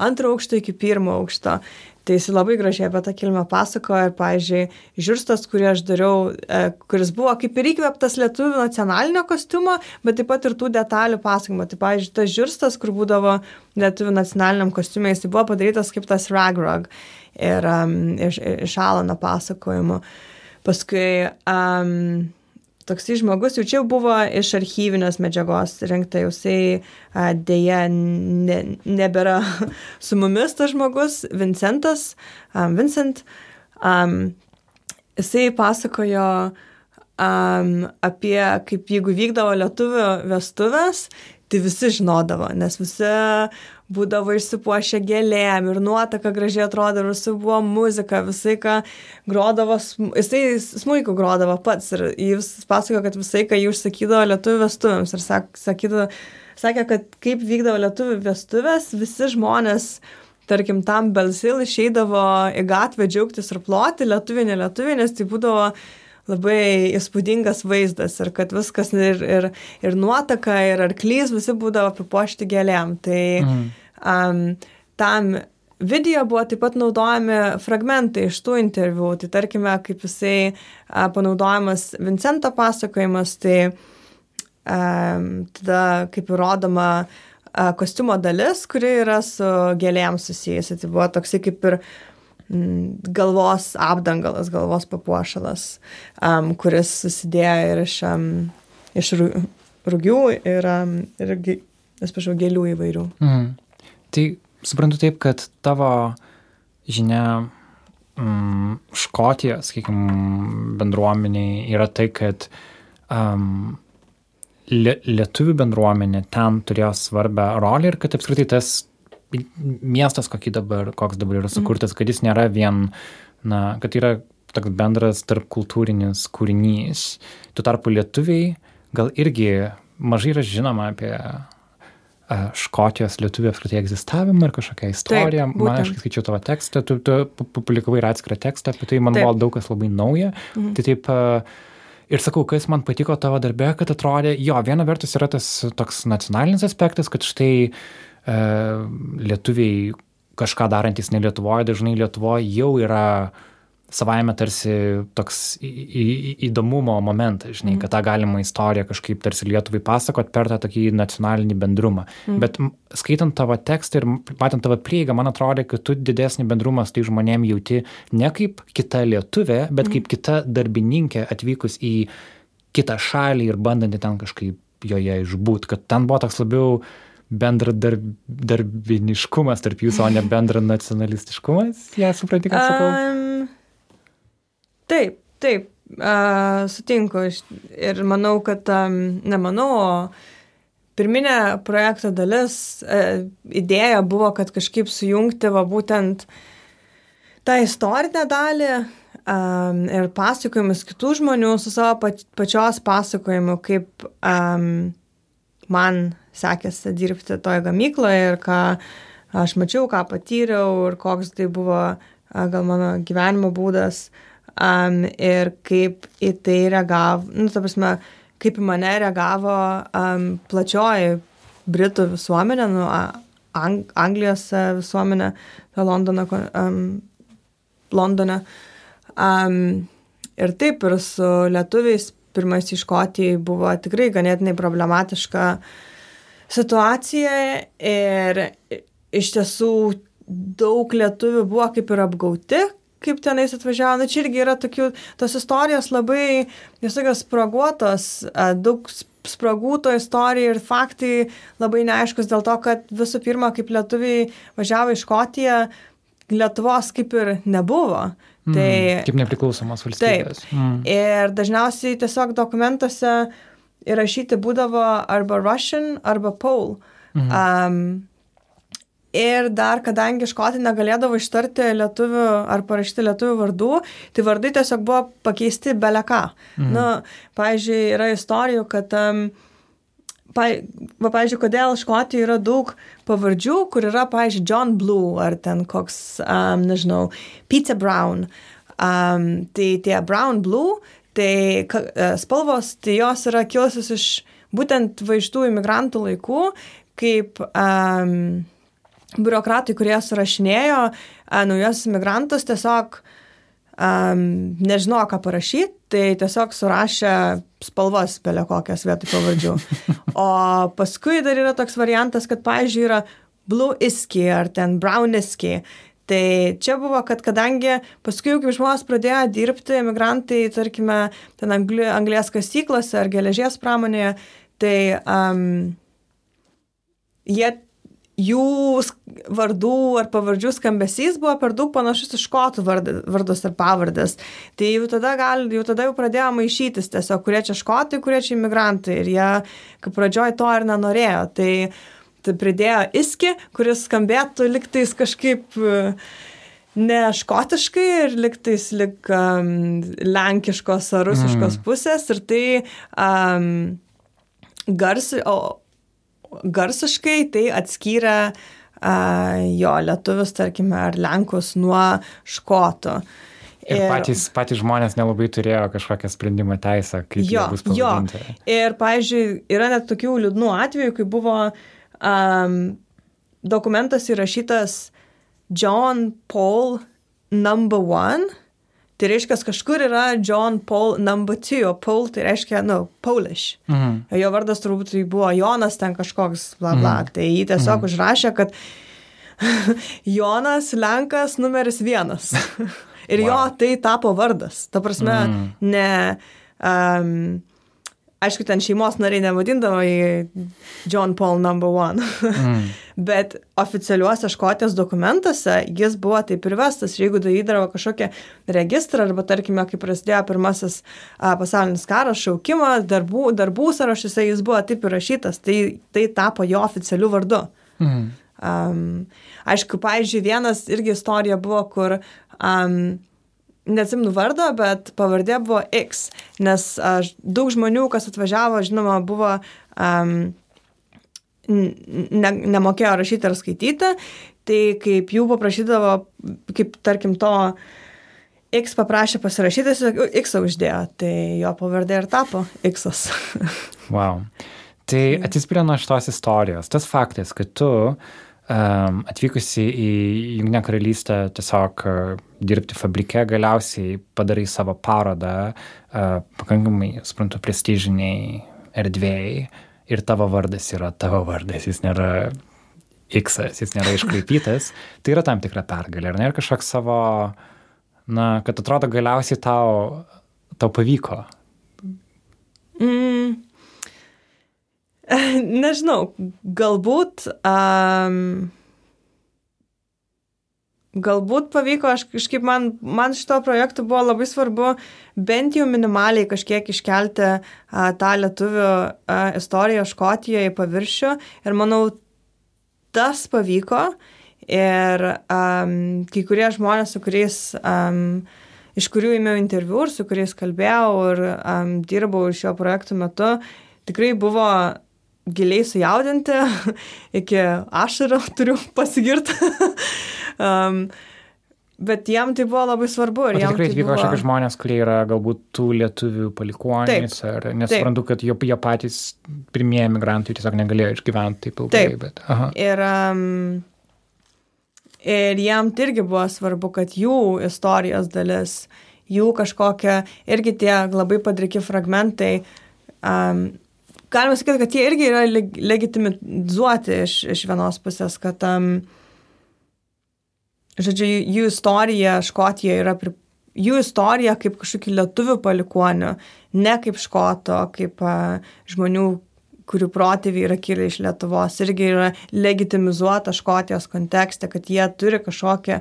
antro aukšto iki pirmo aukšto. Tai jis labai gražiai apie tą kilmę pasakojo ir, pavyzdžiui, žiūrstas, kurį aš dariau, e, kuris buvo kaip ir įkvėptas lietuvių nacionalinio kostiumo, bet taip pat ir tų detalių pasakojimo. Tai, pavyzdžiui, tas žiūrstas, kur būdavo lietuvių nacionaliniam kostiumai, jis buvo padarytas kaip tas ragrog ir um, iš, iš Alano pasakojimo. Paskui um, toksai žmogus jau čia jau buvo iš archyvinės medžiagos rinkta, jau jisai dėja ne, nebėra <laughs> su mumis tas žmogus, Vincentas, um, Vincent. Um, jisai pasakojo um, apie, kaip jeigu vykdavo lietuvių vestuvės, tai visi žinodavo, nes visi būdavo išsipuošę gėlėm ir nuotaka gražiai atrodo, ir visi buvo muzika, visai ką grodavo, jisai smūjų grodavo pats ir jis pasakojo, kad visai ką jį užsakydavo lietuvių vestuvėms ir sak, sakydavo, sakė, kad kaip vykdavo lietuvių vestuvės, visi žmonės tarkim, tam Belsil išeidavo į gatvę džiaugtis ir ploti, lietuvių, ne lietuvių, nes tai būdavo labai įspūdingas vaizdas ir kad viskas ir, ir, ir nuotaka, ir arklys visi būdavo apipuošti gėlėm. Tai Mhm. Um, tam video buvo taip pat naudojami fragmentai iš tų interviu. Tai tarkime, kaip jisai a, panaudojamas Vincento pasakojimas, tai um, tada kaip ir rodoma a, kostiumo dalis, kuri yra su gėlėm susijusi. Tai buvo toksai kaip ir mm, galvos apdangalas, galvos papuošalas, um, kuris susidėjo ir iš, um, iš rugių ir, um, ir atsiprašau, gėlių įvairių. Mhm. Tai suprantu taip, kad tavo žinia mm, Škotijos, sakykime, bendruomeniai yra tai, kad um, lie, lietuvių bendruomenė ten turėjo svarbę rolę ir kad apskritai tas miestas, dabar, koks dabar yra sukurtas, kad jis nėra vien, na, kad yra toks bendras tarp kultūrinis kūrinys. Tuo tarpu lietuviai gal irgi mažai yra žinoma apie Škotijos lietuvių apskritai egzistavimą ir kažkokią istoriją. Taip, Man būtent. aš kai skaičiau tavo tekstą, tu, tu pu- publikavai ir atskirą tekstą, apie tai man Taip. buvo daug kas labai nauja. Mhm. Tai taip, ir sakau, kas man patiko tavo darbe, kad atrodė, jo, viena vertus yra tas toks nacionalinis aspektas, kad štai e, lietuviai kažką darantis ne Lietuvoje, dažnai Lietuvoje jau yra savaime tarsi toks įdomumo momentas, žinai, kad tą galima istoriją kažkaip tarsi Lietuvai pasakot per tą tokį nacionalinį bendrumą. Mm. Bet skaitant tavo tekstą ir matant tavo prieigą, man atrodo, kad tu didesnį bendrumą su tai žmonėm jauti ne kaip kita lietuvė, bet mm. kaip kita darbininkė atvykus į kitą šalį ir bandanti ten kažkaip joje išbūt, kad ten buvo toks labiau bendradarbiniškumas tarp jūsų, o ne <laughs> bendranacionalistiškumas, ją ja, supranti, ką sakau? Um, taip, taip, uh, sutinku. Ir manau, kad, um, nemanau, o pirminė projekto dalis, uh, idėja buvo, kad kažkaip sujungti va būtent tą istorinę dalį um, ir pasakojimus kitų žmonių su savo pačios pasakojimu, kaip um, man sekėsi dirbti toje gamykloje ir ką aš mačiau, ką patyriau ir koks tai buvo gal mano gyvenimo būdas um, ir kaip į tai reagavo, nu, ta prasme, kaip į mane reagavo um, plačioji Britų visuomenė, nu, Ang Anglijos visuomenė, Londono, um, Londone. Um, ir taip, ir su lietuviais pirmas iš Škotijai buvo tikrai ganėtinai problematiška situacija ir iš tiesų daug lietuvių buvo kaip ir apgauti, kaip tenais atvažiavo. Na, čia irgi yra tokių, tos istorijos labai, jos tokios spraguotos, daug spragų to istorija ir faktai labai neaiškus dėl to, kad visų pirma, kaip lietuviai važiavo iš Škotiją, Lietuvos kaip ir nebuvo. Mm, tai, kaip nepriklausomos valstybės. Taip. Mm. Ir dažniausiai tiesiog dokumentuose įrašyti būdavo arba Russian, arba Pole. Mhm. Um, Ir dar, kadangi škotai negalėdavo ištarti lietuvių ar parašyti lietuvių vardų, tai vardai tiesiog buvo pakeisti beleka. Mhm. Na, pavyzdžiui, yra istorijų, kad, um, pa, va, pavyzdžiui, kodėl škotijoje yra daug pavardžių, kur yra, pavyzdžiui, John Blue ar ten koks, um, nežinau, Pizza Brown. Um, tai tie Brown Blue Tai e, spalvos, tai jos yra kilusios iš būtent vaistų imigrantų laikų, kaip um, biurokratai, kurie surašinėjo uh, naujos imigrantus, tiesiog um, nežino, ką parašyti, tai tiesiog surašė spalvas belė kokias vietoj pavardžių. <laughs> O paskui dar yra toks variantas, kad, pavyzdžiui, yra blue iski ar ten brown iski. Tai čia buvo, kad kadangi paskui, kai žmonės pradėjo dirbti, emigrantai, tarkime, ten angli, anglės kasyklose ar geležies pramonėje, tai um, jie jų vardų ar pavardžių skambesys buvo per daug panašus į škotų vardus ar pavardės. Tai jau tada, gal, jau tada jau pradėjo maišytis tiesiog, kurie čia škotai, kurie čia imigrantai. Ir jie, kaip pradžioj, to ir nenorėjo. Tai tai pridėjo iski, kuris skambėtų liktais kažkaip e, ne škotiškai ir liktais lik um, lenkiškos ar rusiškos mm. pusės ir tai um, garsi, o, garsiškai tai atskyrė jo lietuvius, tarkime, ar lenkus nuo škotų. Ir, ir patys, patys žmonės nelabai turėjo kažkokią sprendimo teisę, kaip jo, bus pavadinti. Jo. Ir, pavyzdžiui, yra net tokių liūdnų atvejų, kai buvo um, dokumentas įrašytas John Paul number one. Tai reiškia, kažkur yra John Paul number two, o Paul tai reiškia, nu, Polish. Mhm. Jo vardas turbūt tai buvo Jonas ten kažkoks, bla bla. Mhm. Tai jį tiesiog mhm. užrašė, kad <laughs> Jonas Lenkas numeris vienas. <laughs> Ir wow. jo tai tapo vardas. Ta prasme, mhm. ne... Um, aišku, ten šeimos nariai nevadindavo į John Paul number one, mm. <laughs> bet oficialiuose škotijos dokumentuose jis buvo taip ir vestas. Ir jeigu darydavo kažkokią registrą, arba tarkime, kai prasidėjo pirmasis a, pasaulinis karas, šaukimas, darbų, darbų sąrašuose jis buvo taip įrašytas, tai, tai tapo jo oficialiu vardu. Mm. Um, aišku, pavyzdžiui, vienas irgi istorija buvo, kur um, neatsimnu vardo, bet pavardė buvo X, nes aš, daug žmonių, kas atvažiavo, žinoma, buvo um, ne, nemokėjo rašyti ar skaityti, tai kaip jų paprašydavo, kaip tarkim to X paprašė pasirašyti, jis X uždėjo, tai jo pavardė ir tapo X. wow. Tai atsispirė nuo šitos istorijos. Tas faktas, kad tu uh, atvykusi į Junginę karalystę tiesiog uh, dirbti fabrike, galiausiai padarai savo parodą, uh, pakankamai, suprantu, prestižiniai erdvėjai ir tavo vardas yra tavo vardas, jis nėra X, jis nėra iškraipytas, <laughs> tai yra tam tikra pergalė, ar ne, ir kažkoks savo, na, kad atrodo galiausiai tau, tau pavyko. Mm, <laughs> nežinau, galbūt. Um, Galbūt pavyko, aš kažkaip man, man šito projektu buvo labai svarbu bent jau minimaliai kažkiek iškelti a, tą lietuvių a, istoriją Škotijoje į paviršių ir manau, tas pavyko ir um, kai kurie žmonės, su kuriais, um, iš kurių įmiau interviu ir su kuriais kalbėjau ir um, dirbau šio projekto metu, tikrai buvo giliai sujaudinti, <laughs> iki ašarų <laughs> turiu pasigirti. <laughs> um, bet jiem tai buvo labai svarbu. Ir tikrai tai buvo... kažkokie žmonės, kurie yra galbūt tų lietuvių palikuonys, ar nesuprantu, kad jie, jie patys pirmieji emigrantai tiesiog negalėjo išgyventi taip ilgai. Taip. Bet, aha. ir, um, ir jiem tai irgi buvo svarbu, kad jų istorijos dalis, jų kažkokia, irgi tie labai padriki fragmentai, um, galima sakyti, kad jie irgi yra leg legitimizuoti iš, iš vienos pusės, kad um, žodžiu, jų istorija Škotijoje yra, pri, jų istorija kaip kažkokių lietuvių palikonių, ne kaip škoto, kaip a, žmonių, kurių protėviai yra kilę iš Lietuvos, irgi yra legitimizuota Škotijos kontekste, kad jie turi kažkokią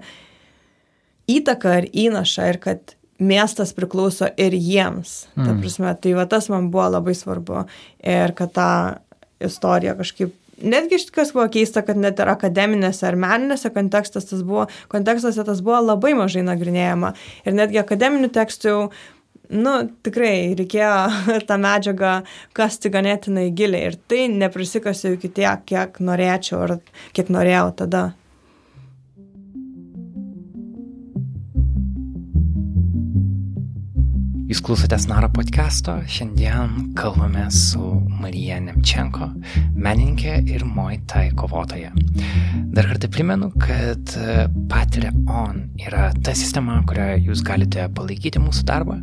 įtaką ar įnašą ir kad miestas priklauso ir jiems. Mm. Ta prasme, tai va tas man buvo labai svarbu ir kad tą istoriją kažkaip netgi kas buvo keista, kad net ir akademinėse ar meninėse kontekstas tas buvo, kontekstuose tas buvo labai mažai nagrinėjama. Ir netgi akademinių tekstų jau, nu, tikrai reikėjo <laughs> tą medžiagą kasti ganėtinai giliai. Ir tai neprisikasiu iki tiek, kiek norėčiau ar kiek norėjau tada. Jūs klausotės Naro podcast'o. Šiandien kalbame su Marija Nemčenko, menininkė ir Muay Thai kovotoja. Dar kartą primenu, kad Patreon yra ta sistema, kurioje jūs galite palaikyti mūsų darbą.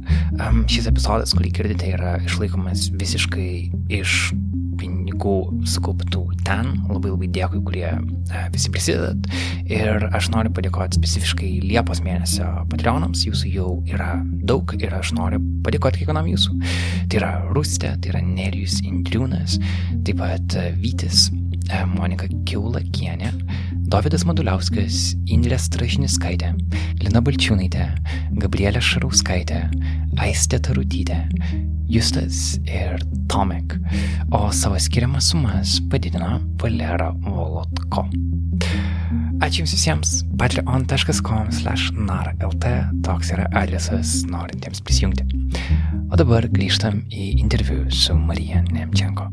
Šis epizodas, kurį girdite, yra išlaikomas visiškai iš pinigų sukauptų ten. Labai labai dėkui, kurie e, visi prisidedat. Ir aš noriu padėkoti specifiškai Liepos mėnesio patreonams. Jūsų jau yra daug ir aš noriu padėkoti kiekvienam jūsų. Tai yra Rustė, tai yra Nerijus Indriūnas, taip pat Vytis, Monika Kiulakienė, Davidas Maduliauskas, Indrė Strašniskaitė, Lina Balčiūnaitė, Gabrielė Šarauskaitė, Aistė Tarutytė, Justas ir Tomek, o savo skiriamas sumas padidino Valera Volotko. Ačiū Jums visiems. patreon.com slash narlt toks yra adresas norintiems prisijungti. O dabar grįžtam į interviu su Marija Nemčenko.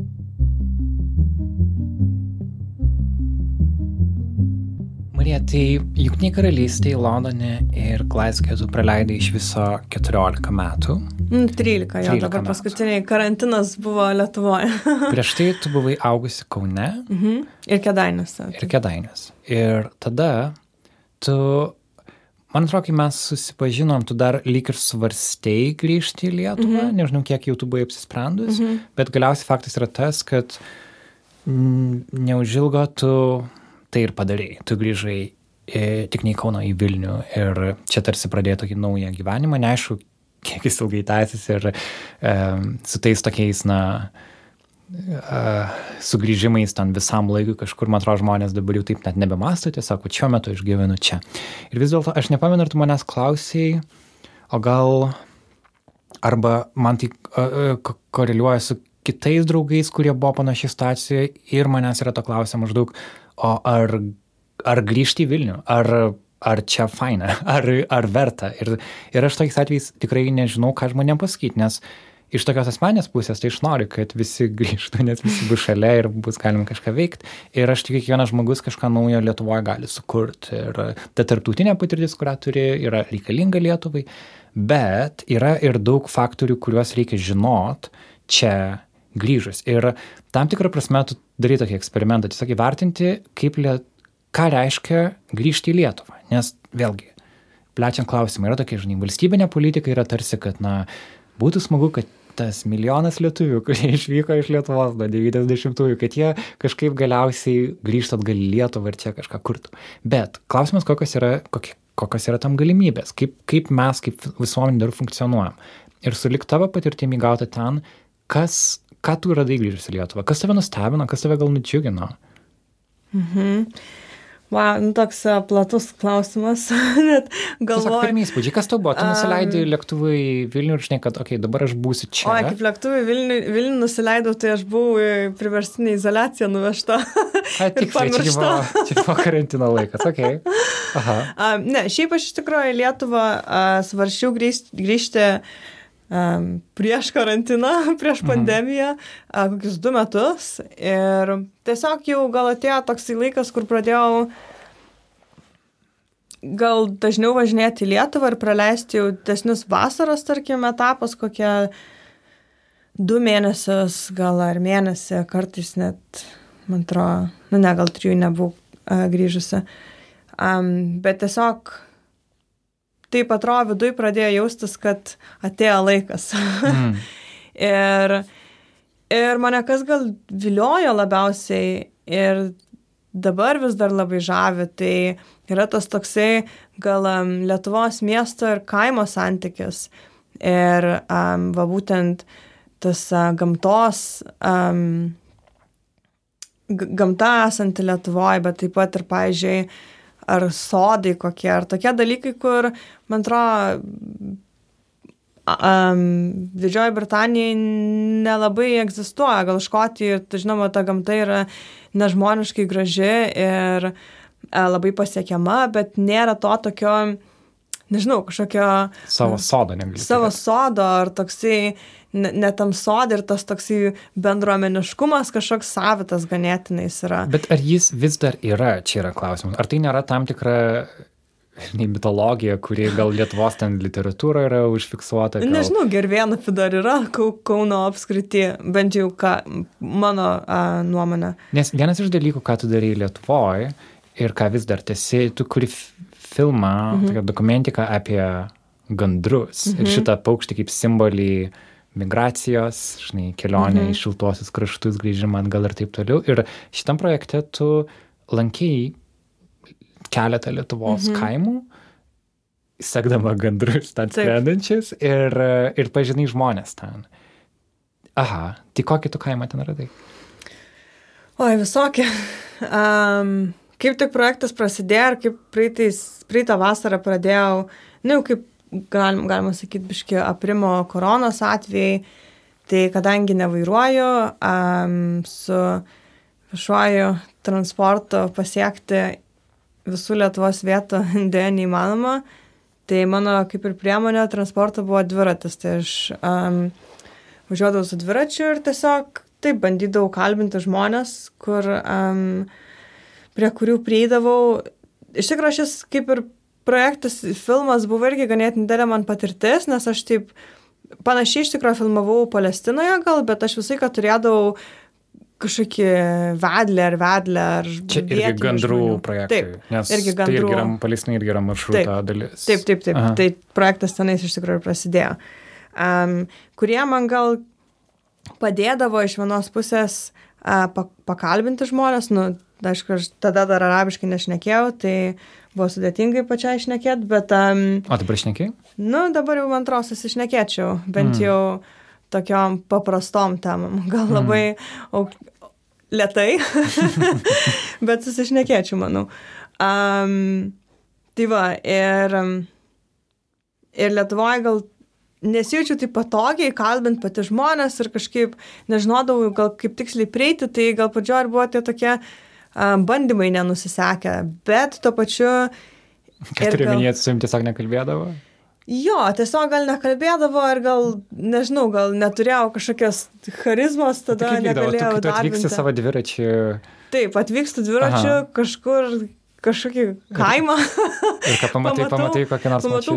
Marija, tai Junktinė karalystė, Londone ir Glasgow tu praleidai iš viso 14 metų. 13, mm, jo, 13 dabar metų. paskutiniai karantinas buvo Lietuvoje. <laughs> Prieš tai tu buvai augusi Kaune. Mhm. Ir Kedainėse. Ir Kedainės. Ir tada tu, man atrodo, kai mes susipažinom, tu dar lyg ir svarstei grįžti į Lietuvą, mhm. nežinau, kiek jau tu buvai apsisprendus, mhm. bet galiausiai faktas yra tas, kad mm, neužilgo tu tai ir padarėjai. Tu grįžai tik ne į Kauną, į Vilnių ir čia tarsi pradėjo tokį naują gyvenimą, neaišku, kiek jis ilgai tęsis ir e, su tais tokiais, na, uh, sugrįžimais ten visam laikui kažkur, man atrodo, žmonės dabar jau taip net nebemasto, tiesiog, šiuo metu aš gyvenu čia. Ir vis dėlto, aš nepamenu, ar tu manęs klausėjai, o gal, arba man tai uh, koreliuoja su kitais draugais, kurie buvo panašiai situacijoje ir manęs yra to klausia maždaug, o ar, ar grįžti į Vilnių, ar, ar čia faina, <laughs> ar, ar verta. Ir, ir aš tokiais atvejais tikrai nežinau, ką žmonėm pasakyti, nes iš tokios asmenės pusės tai aš noriu, kad visi <laughs> grįžtų, nes visi bus šalia ir bus galima kažką veikti. Ir aš tikiu, kiekvienas žmogus kažką naujo Lietuvoje gali sukurti. Ir ta tarptautinė patirtis, kurią turi, yra reikalinga Lietuvai. Bet yra ir daug faktorių, kuriuos reikia žinot čia grįžus. Ir tam tikrą prasme tu darai tokį eksperimentą, tiesiog įvertinti, kaip, liet, ką reiškia grįžti į Lietuvą. Nes vėlgi, plečiant klausimą, yra tokia, žinai, valstybinė politika yra tarsi, kad, na, būtų smagu, kad tas milijonas lietuvių, kurie išvyko iš Lietuvos nuo 90-ųjų, kad jie kažkaip galiausiai grįžtų atgal į Lietuvą ir čia kažką kurtų. Bet klausimas, kokios yra, kokie, kokios yra tam galimybės, kaip, kaip mes, kaip visuomenė dar funkcionuojam. Ir sulik tavo patirtimi gauti ten, kas, ką tu radai grįžus į Lietuvą, kas tave nustebino, kas tave gal nudžiugino. Mhm. Wow, nu, toks uh, platus klausimas, <laughs> net galvoju. Pirmie įspūdžiai, kas tau buvo? Tu nusileidai um, lėktuvui Vilnių ir žinai, kad, okei, okay, dabar aš būsiu čia. O, kaip lėktuvui Vilnių, Vilnių nusileidau, tai aš buvau į priverstinę izolaciją nuvežta. <laughs> A, tik tai, čia buvo, čia buvo karantino laikas, okei. Okay. <laughs> Aha. Um, ne, šiaip aš iš tikrųjų Lietuvą uh, svaršiau grįžti. grįžti um, prieš karantiną, <laughs> prieš mhm. pandemiją, uh, kokius du metus. Ir tiesiog jau gal atėjo toksai laikas, kur pradėjau gal dažniau važinėti į Lietuvą ir praleisti jau desnius vasaros, tarkim, etapus, kokie du mėnesius, gal ar mėnesį, kartais net, man atrodo, nu ne, gal trijų nebuvau grįžusi. Um, bet tiesiog taip atrodo viduj pradėjo jaustis, kad atėjo laikas. Mm. <laughs> ir, ir mane kas gal viliojo labiausiai ir dabar vis dar labai žavi, tai yra tas toksai gal Lietuvos miesto ir kaimo santykis. Ir um, va būtent tas uh, gamtos, um, gamta esanti Lietuvoje, bet taip pat ir, pavyzdžiui, ar sodai kokie, ar tokie dalykai, kur, man atrodo, um, Didžioji Britanija nelabai egzistuoja, gal Škotijoje, tai žinoma, ta gamta yra nežmoniškai graži ir uh, labai pasiekiama, bet nėra to tokio, nežinau, kažkokio... Savo sodo, negali. Savo sodo, ar toksai, net tam sodai ir tas toksai bendruomeniškumas kažkoks savitas ganėtinai yra. Bet ar jis vis dar yra, čia yra klausimas. Ar tai nėra tam tikra nei mitologija, kuri gal Lietuvos ten literatūra yra užfiksuota. Gal... Nežinau, gervienų dar yra Kauno apskriti, bent jau ką, mano a, nuomonė. Nes vienas iš dalykų, ką tu darai Lietuvoje, ir ką vis dar tesi, tu kuri filmą, mhm. dokumentiką apie gandrus mhm. ir šitą paukštį kaip simbolį migracijos, žinai, kelionę mhm. į šiltuosius kraštus, grįžimą atgal ir taip toliau. Ir šitam projekte tu lankiai keletą Lietuvos mhm. kaimų, sekdama gandrus ten skrendančius ir, ir pažinai žmonės ten. Aha, tai kokį tu kaimą ten radai? Oi, visokie. <laughs> Um, kaip tik projektas prasidėjo ir kaip praeitą vasarą pradėjau, nu, kaip galim, galima sakyti, biški aprimo koronos atvejai, tai kadangi nevairuoju, um, su viešuoju transportu pasiekti visų Lietuvos vietų <laughs> dėja neįmanoma, tai mano kaip ir priemonė transporto buvo dviratis, tai aš um, važiuodavau su dviračiu ir tiesiog taip bandydavau kalbinti žmonės, kur um, prie kurių prieidavau. Iš tikrųjų, šis kaip ir projektas, filmas buvo irgi ganėtinai didelė man patirtis, nes aš taip panašiai iš tikrųjų filmavau Palestinoje gal, bet aš visai, kad turėdavau kažkokį vedlę ar vedlę ar... Čia irgi gandrų žmonių. projektai. Taip, nes irgi gandrų. Tai irgi yra, Palestina irgi yra maršruto taip, dalis. Taip, taip, taip. Aha. Tai projektas tenais iš tikrųjų prasidėjo. Um, kurie man gal padėdavo iš vienos pusės uh, pakalbinti žmonės, nu, aišku, aš tada dar arabiškai nešnekėjau, tai buvo sudėtingai pačiai išnekėti, bet... Um, o dabar išnekėjai? Nu, dabar jau man atrodo susišnekėčiau, bent mm. jau tokiom paprastom temam, <laughs> gal mm. labai auk, lietai, <laughs> bet susišnekėčiau, manau. Um, tai va, ir, ir Lietuvoje gal nesijaučiu taip patogiai kalbint pati žmonės ir kažkaip nežinodavau, gal kaip tiksliai prieiti, tai gal pradžioje buvo tie tokie uh, bandymai nenusisekę, bet tuo pačiu... Ką turiu gal... minėti, su jums tiesiog nekalbėdavo? Jo, tiesiog gal nekalbėdavo ir gal, nežinau, gal neturėjau kažkokios charizmos, tada tai negalėjau. Tu, tu atvyksti savo dviračiu. Taip, atvykstu dviračiu Aha. kažkur kažkokį kaimą. ir ką pamatai, pamatau, pamatai kokią nors pamatau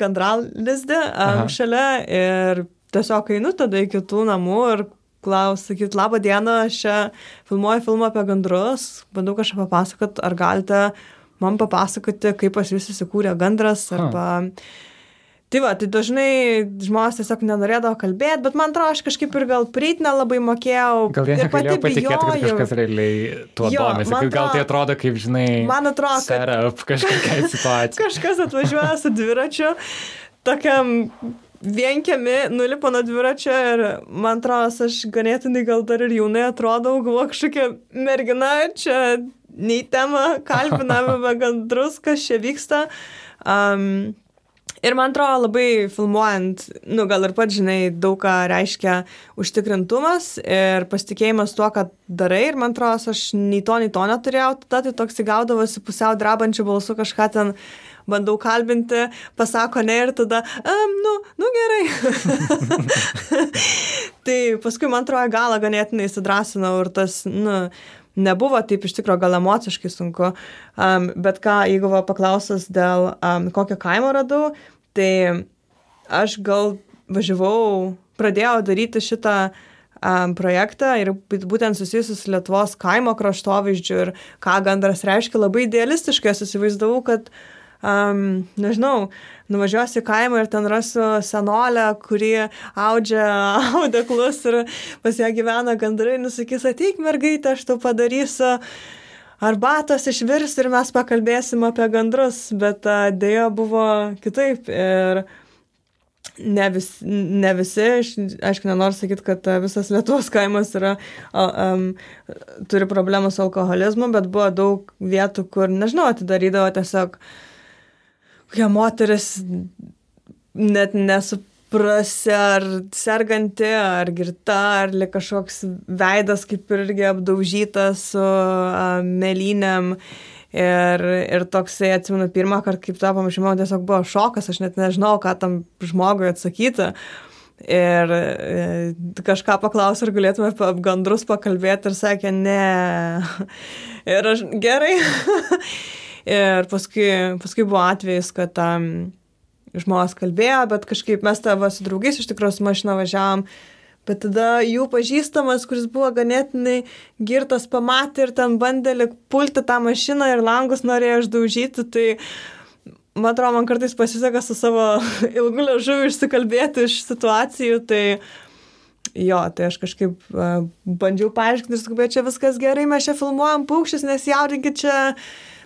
gandralizdę šalia ir tiesiog einu tada į kitų namų ir klaus, sakyt, labą dieną, aš čia filmuoju filmą apie gandrus, bandau kažką papasakot, ar galite man papasakoti, kaip pas jūs įsikūrė gandras, arba... Ha. Tai va, tai dažnai žmonės tiesiog nenorėdavo kalbėti, bet man atrodo, aš kažkaip ir gal prieit nelabai mokėjau. Gal jie negalėjo patikėti, kad kažkas realiai tuo jo, domisi. Atrodo, gal tai atrodo kaip, žinai, man atrodo, kad kažkokia <laughs> situacija. kažkas atvažiuoja su dviračiu, tokiam vienkiami, nulipo nuo dviračio ir man atrodo, aš ganėtinai gal dar ir jaunai atrodau, galvo kažkokia mergina, čia nei tema, kalbiname <laughs> gandrus, kas čia vyksta. Um, Ir man atrodo labai filmuojant, nu gal ir pats žinai, daug ką reiškia užtikrintumas ir pasitikėjimas tuo, ką darai. Ir man atrodo, aš nei to, nei to neturėjau, tada tai toks įgaudavosi pusiau drabančių balsų kažką ten bandau kalbinti, pasako ne ir tada, um, nu, nu gerai. <laughs> tai paskui man atrodo galą ganėtinai įsidrasinau ir tas, nu, nebuvo taip iš tikrųjų gal emociškai sunku, um, bet ką, jeigu va paklausas dėl um, kokio kaimo radau, tai aš gal važiavau, pradėjau daryti šitą um, projektą ir būtent susijusius su Lietuvos kaimo kraštovaizdžiu ir ką gandras reiškia, labai idealistiškai susivaizdavau, kad um, nežinau, nuvažiuosiu į kaimą ir ten rasiu senolę, kuri audžia <laughs> audeklus ir pas ją gyvena gandrai, nusakys, ateik mergaitė, aš tau padarysiu arbatos išvirs ir mes pakalbėsim apie gandrus, bet dėja buvo kitaip. Ir ne, vis, ne visi, aišku, nenoriu sakyti, kad visas Lietuvos kaimas yra, um, turi problemų su alkoholizmu, bet buvo daug vietų, kur, nežinau, atidarydavo tiesiog kokia moteris net nesuprasi, ar serganti, ar girta, ar li kažkoks veidas kaip irgi apdaužytas su uh, melynėm. Ir, ir toksai, atsimenu, pirmą kartą, kaip tą pamačiau, tiesiog buvo šokas, aš net nežinau, ką tam žmogui atsakyti. Ir e, kažką paklausė, ar galėtume apie gandrus pakalbėti ir sakė, ne. <laughs> Ir aš gerai. <laughs> Ir paskui, paskui buvo atvejis, kad um, žmonės kalbėjo, bet kažkaip mes tavo su draugais iš tikrųjų su mašina važiavam. Bet tada jų pažįstamas, kuris buvo ganėtinai girtas, pamatė ir ten bandė pulti tą mašiną ir langus norėjo išdaužyti. Tai man atrodo, man kartais pasiseka su savo <laughs> ilgu ležuviu išsikalbėti iš situacijų. Tai jo, tai aš kažkaip bandžiau paaiškinti sakau, bet čia viskas gerai, mes čia filmuojam paukščius, nesijaudinkit čia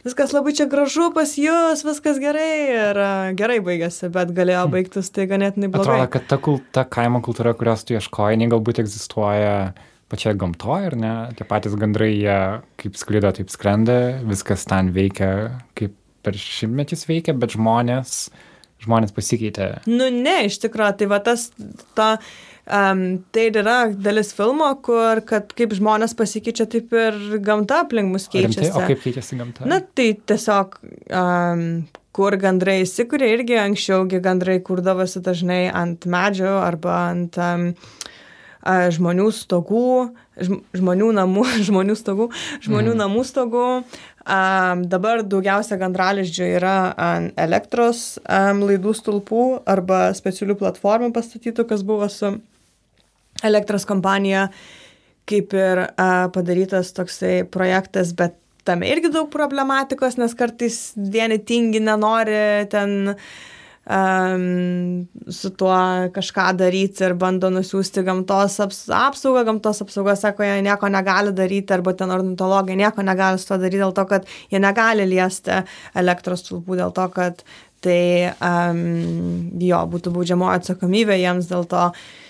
viskas labai čia gražu pas jūs, viskas gerai ir gerai baigėsi, bet galėjo hm. baigtis tai ganėtinai blogai. Atrodo, kad ta, kul, ta kaimo kultūra, kurios tu ieškoji, jinai galbūt egzistuoja pačioje gamtoje, ar ne? Tie patys gandrai, jie kaip sklydo, taip skrenda, viskas ten veikia, kaip per šimtmečius veikia, bet žmonės, žmonės pasikeitė. Nu ne, iš tikrųjų, tai va tas, ta Um, tai yra dalis filmo, kur, kad kaip žmonės pasikeičia, taip ir gamta aplink mus keičiasi. Rimtai, o kaip keičiasi gamta? Na, tai tiesiog, um, kur gandrai įsikūrė, irgi anksčiaugi gandrai kurdavosi dažnai ant medžio arba ant um, <laughs> žmonių stogų, žmonių namų, žmonių stogų, žmonių mm. namų stogų. Um, dabar daugiausia gandraliždžių yra ant elektros um, laidų stulpų arba specialių platformų pastatytų, kas buvo su elektros kompanija kaip ir a, padarytas toksai projektas, bet tame irgi daug problematikos, nes kartais vieni tingi nenori ten um, su tuo kažką daryti ir bando nusiųsti gamtos aps, apsaugą, gamtos apsauga sako, jie nieko negali daryti, arba ten ornitologai nieko negali su to daryti dėl to, kad jie negali liesti elektros stulpų, dėl to, kad tai um, jo būtų baudžiamoji atsakomybė jiems dėl to. Uh,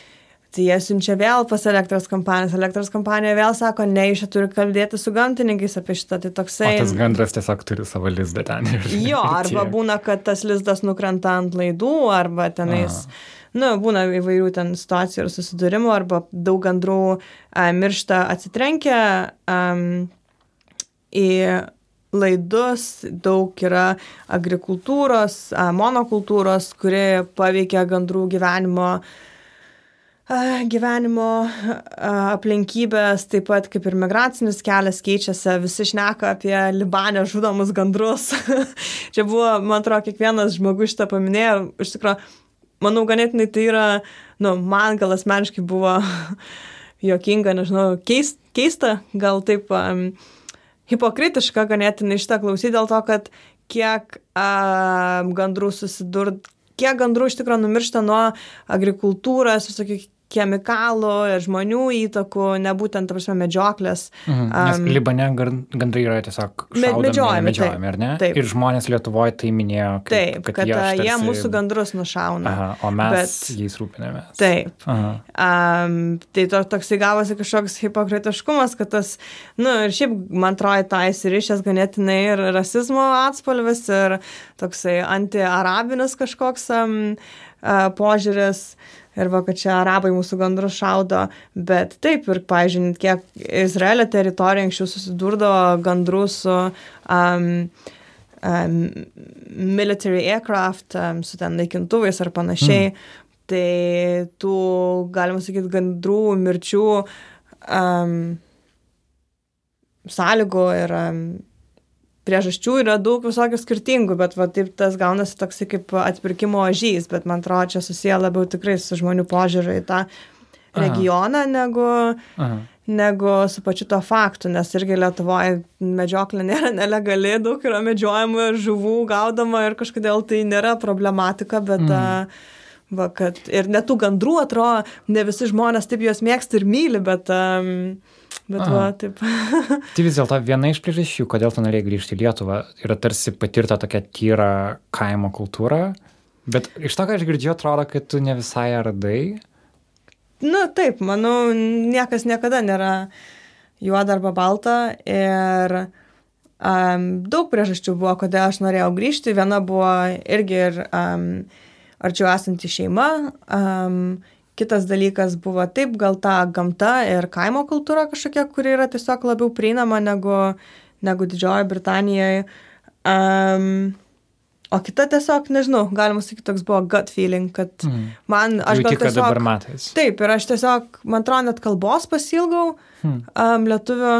Tai jie siunčia vėl pas elektros kompanijas, elektros kompanija vėl sako, ne, jūs čia turi kalbėti su gamtininkais apie šitą, tai toksai. O tas gandras tiesiog turi savo lizdą ten. Jo, arba būna, kad tas lizdas nukrenta ant laidų, arba tenais. Aha. Nu, būna įvairių ten situacijų ir susidūrimų, arba daug gandrų a, miršta atsitrenkę um, į laidus, daug yra agrikultūros, a, monokultūros, kuri paveikia gandrų gyvenimo uh, gyvenimo aplinkybės, taip pat kaip ir migracinis kelias keičiasi, visi šneka apie Libanę žudomus gandrus. <laughs> Čia buvo, man atrodo, kiekvienas žmogus šitą paminėjo, iš tikrųjų, manau, ganėtinai tai yra, nu, man gal asmeniškai buvo <laughs> juokinga, nežinau, keist, keista, gal taip um, hipokritiška ganėtinai šitą klausyti dėl to, kad kiek um, gandrų susidurt, kiek gandrų iš tikrųjų numiršta nuo agrikultūros, visokių chemikalų ir žmonių įtakų, nebūtent, ta prasme, medžioklės. Mhm. Um, Libane gandrai yra tiesiog šaudomi, medžiojami, medžiojami, ar ne? Taip. Ir žmonės Lietuvoje tai minėjo, kaip, taip, kad, kad jie, tarsi... jie mūsų gandrus nušauna. Aha, o mes bet, jais rūpinamės. Taip. Um, tai to, toksai gavosi kažkoks hipokritiškumas, kad tas, na nu, ir šiaip, man atrodo, tai įsirišęs ganėtinai ir rasizmo atspalvis, ir toksai anti-arabinis kažkoks um, uh, požiūris. Uh, ir va, kad čia arabai mūsų gandrus šaudo, bet taip ir, pažiūrėjau, kiek Izraelio teritorija anksčiau susidurdavo gandrų su um, um, military aircraft, um, su ten naikintuvais ar panašiai, mm. tai tų, galima sakyti, gandrų mirčių um, sąlygų ir um, priežasčių yra daug visokių skirtingų, bet va, taip tas gaunasi toks kaip atpirkimo ožys, bet man atrodo, čia susiję labiau tikrai su žmonių požiūriu į tą regioną Aha. negu, Aha. negu su pačiu to faktu, nes irgi Lietuvoje medžioklė nėra <laughs> nelegali, daug yra medžiojama žuvų gaudama ir kažkodėl tai nėra problematika, bet... Mm. Va, kad ir netų gandrų atrodo, ne visi žmonės taip juos mėgsta ir myli, bet um, Bet Aha. va, taip. <laughs> tai vis dėlto viena iš priežasčių, kodėl tu norėjai grįžti į Lietuvą, yra tarsi patirta tokia tyra kaimo kultūra. Bet iš to, ką aš girdžiu, atrodo, kad tu ne visai radai. Na nu, taip, manau, niekas niekada nėra juoda arba balta. Ir um, daug priežasčių buvo, kodėl aš norėjau grįžti. Viena buvo irgi ir um, arčiau esanti šeima. Um, Kitas dalykas buvo taip, gal ta gamta ir kaimo kultūra kažkokia, kuri yra tiesiog labiau prieinama negu, negu Didžiojoje Britanijoje. Um, o kita tiesiog, nežinau, galima sakyti, toks buvo gut feeling, kad mm. man, aš gal tiesiog... dabar matais. Taip, ir aš tiesiog, man atrodo, net kalbos pasilgau, mm. um, lietuvių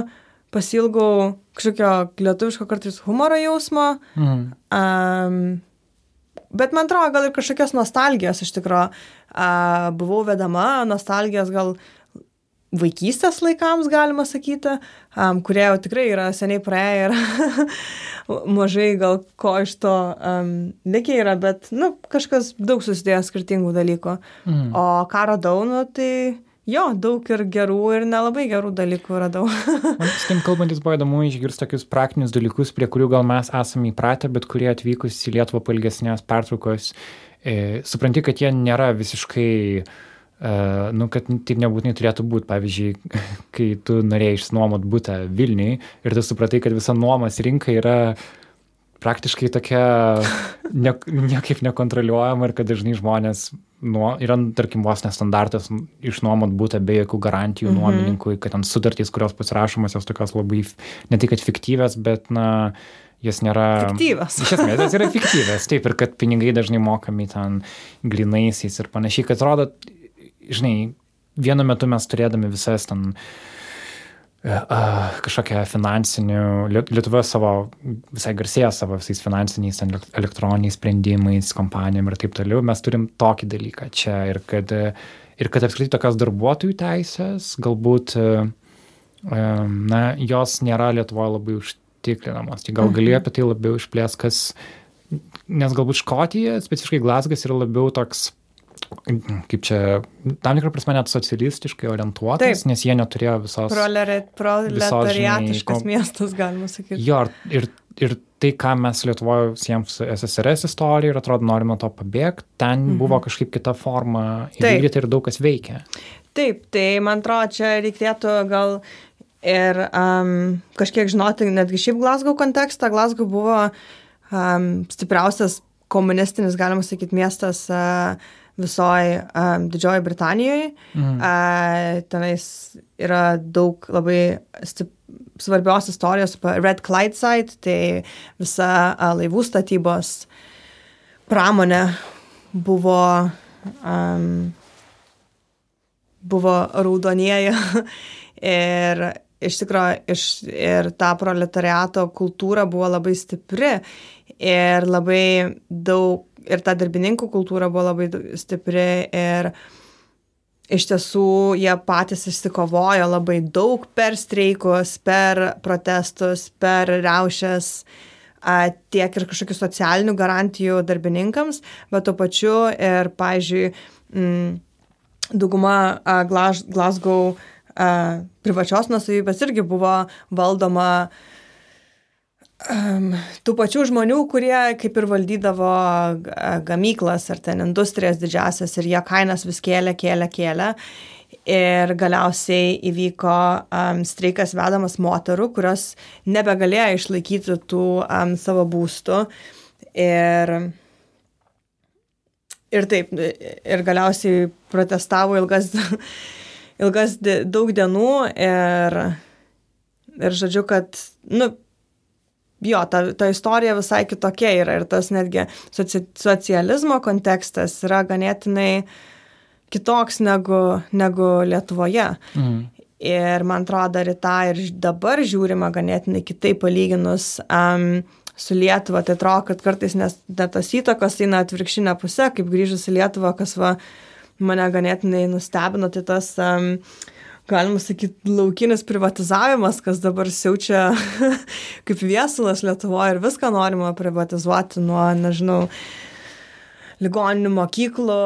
pasilgau kažkokio lietuviško kartais humoro jausmo. Mm. Um, bet man atrodo, gal ir kažkokios nostalgijos iš tikrųjų buvau vedama nostalgijos gal vaikystės laikams, galima sakyti, um, kurie jau tikrai yra seniai praėję ir <laughs> mažai gal ko iš to um, likę yra, bet, nu, kažkas daug susidėjo skirtingų dalykų. Mm. O ką radau, nu, tai jo, daug ir gerų, ir nelabai gerų dalykų radau. Man su tim kalbantis buvo įdomu išgirsti tokius praktinius dalykus, prie kurių gal mes esame įpratę, bet kurie atvykus į Lietuvą po ilgesnės pertraukos e, supranti, kad jie nėra visiškai, e, nu, kad taip nebūtinai turėtų būti. Pavyzdžiui, <laughs> kai tu norėjai išsinuomot būtą Vilniui ir tu supratai, kad visa nuomas rinka yra praktiškai tokia ne, niekaip nekontroliuojama ir kad dažnai žmonės nuo, yra, tarkim, vos nestandartas išnuomot būtą be jokių garantijų -hmm. nuomininkui, kad ten sutartys, kurios pasirašomos, jos tokios labai, ne tik kad fiktyvės, bet, na, jos nėra. Fiktyvios. Iš esmės, jos yra fiktyvios, taip, ir kad pinigai dažnai mokami ten grinaisiais ir panašiai, kad atrodo, žinai, vienu metu mes turėdami visas ten uh, kažkokią finansinių, Lietuva savo, visai garsėja savo visais finansiniais, elektroniniais sprendimais, kompanijom ir taip toliau, mes turim tokį dalyką čia ir kad, ir kad apskritai tokios darbuotojų teisės, galbūt, uh, na, jos nėra Lietuvoje labai užtikrinamos tikrinamos. Tai gal gali mhm. apie tai labiau išplės, kas, nes galbūt Škotija, specifiškai Glasgas yra labiau toks kaip čia, tam tikrą prasme net socialistiškai orientuotas, Taip. nes jie neturėjo visos... Proletariatiškas miestas, galima sakyti. Jo, ir, ir tai, ką mes Lietuvoje siems SSRS istoriją ir atrodo norime to pabėgti, ten mhm. buvo kažkaip kita forma įvykdyti ir daug kas veikia. Taip, tai man atrodo, čia reikėtų gal Ir um, kažkiek žinoti, netgi šiaip Glasgow kontekstą, Glasgow buvo um, stipriausias komunistinis, galima sakyti, miestas uh, visoje um, Didžiojoje Britanijoje. Mhm. Uh, tenais yra daug labai stip, svarbios istorijos apie Red Clydeside, tai visa uh, laivų statybos pramonė buvo, um, buvo raudonieji <laughs> ir iš tikrųjų ir ta proletariato kultūra buvo labai stipri ir labai daug, ir ta darbininkų kultūra buvo labai stipri ir iš tiesų jie patys išsikovojo labai daug per streikus, per protestus, per riaušės, tiek ir kažkokių socialinių garantijų darbininkams, bet tuo pačiu ir, mm, dauguma Glasgow privačios nusavybės irgi buvo valdoma um, tų pačių žmonių, kurie kaip ir valdydavo gamyklas ar ten industrijas didžiasias ir jie kainas vis kėlė, kėlė, kėlė. Ir galiausiai įvyko um, streikas vedamas moterų, kurios nebegalėjo išlaikyti tų um, savo būstų. Ir, ir taip, ir galiausiai protestavo ilgas, ilgas daug dienų ir, ir žodžiu, kad, nu, jo, ta, ta istorija visai kitokia yra ir tas netgi soci, socializmo kontekstas yra ganėtinai kitoks negu, negu Lietuvoje. Mm. Ir man atrodo, ir tą ir dabar žiūrima ganėtinai kitaip palyginus um, su Lietuva. Tai atrodo, kad kartais net, tas įtakos eina atvirkštinę pusę, kaip grįžus į Lietuvą, kas va, mane ganėtinai nustebino, tai tas um, galima sakyti, laukinis privatizavimas, kas dabar siaučia <laughs> kaip viesulas Lietuvoje ir viską norima privatizuoti nuo, nežinau, ligoninių mokyklų,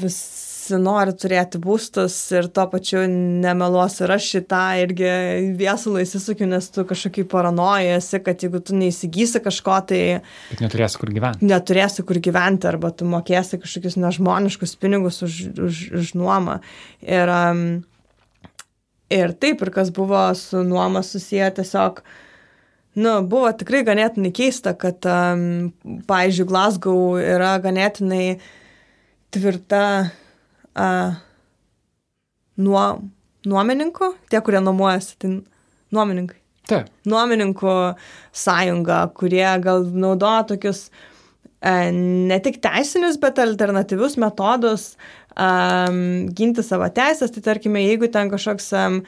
visi nori turėti būstus ir tuo pačiu nemeluosiu ir aš šitą irgi viesulą įsisukiu, nes tu kažkokį paranoją esi, kad jeigu tu neįsigysi kažko, tai... Bet neturėsi kur gyventi. Neturėsi kur gyventi arba tu mokėsi kažkokius nežmoniškus pinigus už, už, už nuomą. Ir, um, ir taip, ir kas buvo su nuoma susiję tiesiog nu, buvo tikrai ganėtinai keista, kad, um, pavyzdžiui, Glasgow yra ganėtinai tvirta uh, nuo, nuomininkų, tie, kurie nuomojasi, tai nuomininkai. Taip. Nuomininkų sąjunga, kurie gal naudoja tokius uh, ne tik teisinius, bet alternatyvius metodus um, ginti savo teisės. Tai tarkime, jeigu ten kažkoks um,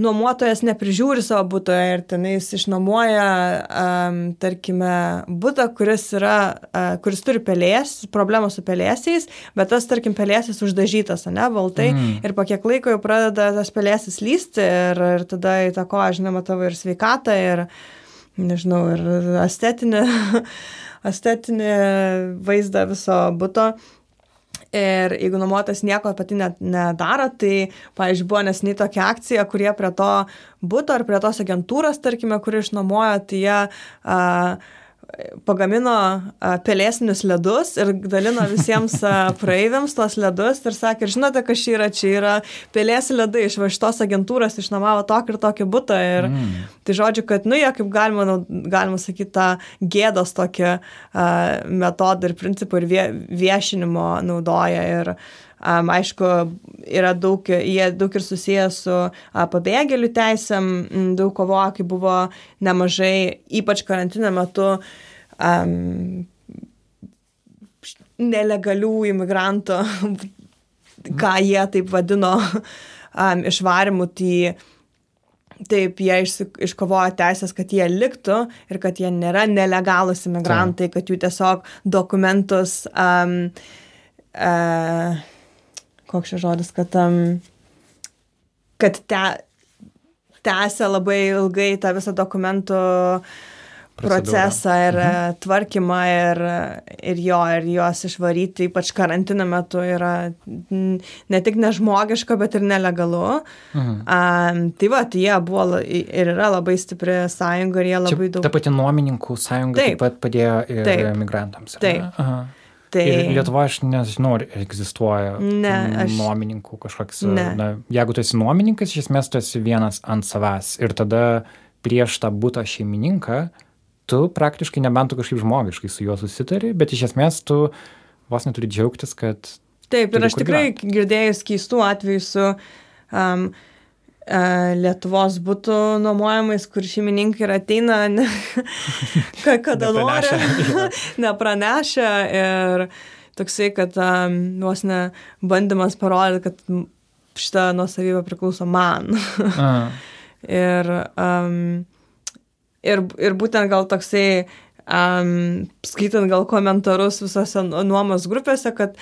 nuomotojas neprižiūri savo būto ir tenais išnuomoja, um, tarkime, būtą, kuris, yra, uh, kuris turi pelės, problemų su pelėsiais, bet tas, tarkim, pelėsis uždažytas, ne, baltai, mm. ir po kiek laiko jau pradeda tas pelėsis lysti ir, ir tada įtakoja, žinoma, tavo ir sveikatą, ir, nežinau, ir estetinį, estetinį <laughs> vaizdą viso būto. Ir jeigu nuomotojas nieko pati net nedaro, tai, pavyzdžiui, buvo nesiniai tokia akcija, kurie prie to būto ar prie tos agentūros, tarkime, kuri išnuomoja, tai jie uh, pagamino pelėsinius ledus ir dalino visiems <laughs> praeiviams tos ledus ir sakė, ir žinote, kas čia yra, čia yra pelėsi ledai iš šitos agentūros išnuomavo tokį ir tokį būtą. Ir mm. tai žodžiu, kad, nu, jie kaip galima, galima sakyti, tą gėdos tokį uh, metodą ir principą ir vie, viešinimo naudoja. Ir, Um, aišku, yra daug, jie daug ir susiję su a, pabėgėlių teisėm, daug kovojo, kai buvo nemažai, ypač karantino metu, um, nelegalių imigrantų, <laughs> ką jie taip vadino, <laughs> um, išvarimų, tai Taip, jie iškovojo teisės, kad jie liktų ir kad jie nėra nelegalus imigrantai, Taip. kad jų tiesiog dokumentus um, uh, koks čia žodis, kad, um, kad te, tęsia labai ilgai tą visą dokumentų procesą ir mhm. tvarkymą ir, ir jo, ir juos išvaryti, ypač karantino metu, yra ne tik nežmogiška, bet ir nelegalu. Mhm. Um, tai va, tai jie buvo ir yra labai stipri sąjunga ir jie labai Čia daug. Ta pati nuomininkų sąjunga taip, taip pat padėjo ir taip, migrantams. Taip. Aha. Tai... Ir Lietuva aš nežinau, ar egzistuoja ne, aš... nuomininkų kažkoks. Ne. Na, jeigu tu esi nuomininkas, iš esmės tu esi vienas ant savęs ir tada prieš tą būtą šeimininką tu praktiškai nebent tu kažkaip žmogiškai su juo susitari, bet iš esmės tu vos neturi džiaugtis, kad... Taip, ir aš tikrai girdėjus keistų atvejų su um, Lietuvos būtų nuomojamais, kur šeimininkai ir ateina, <laughs> ne, kada nori, <laughs> nepranešę ir toksai, kad um, vos ne bandymas parodyti, kad šitą nuosavybę priklauso man. <laughs> ir, um, ir, ir būtent gal toksai, um, skaitant gal komentarus visose nuomos grupėse, kad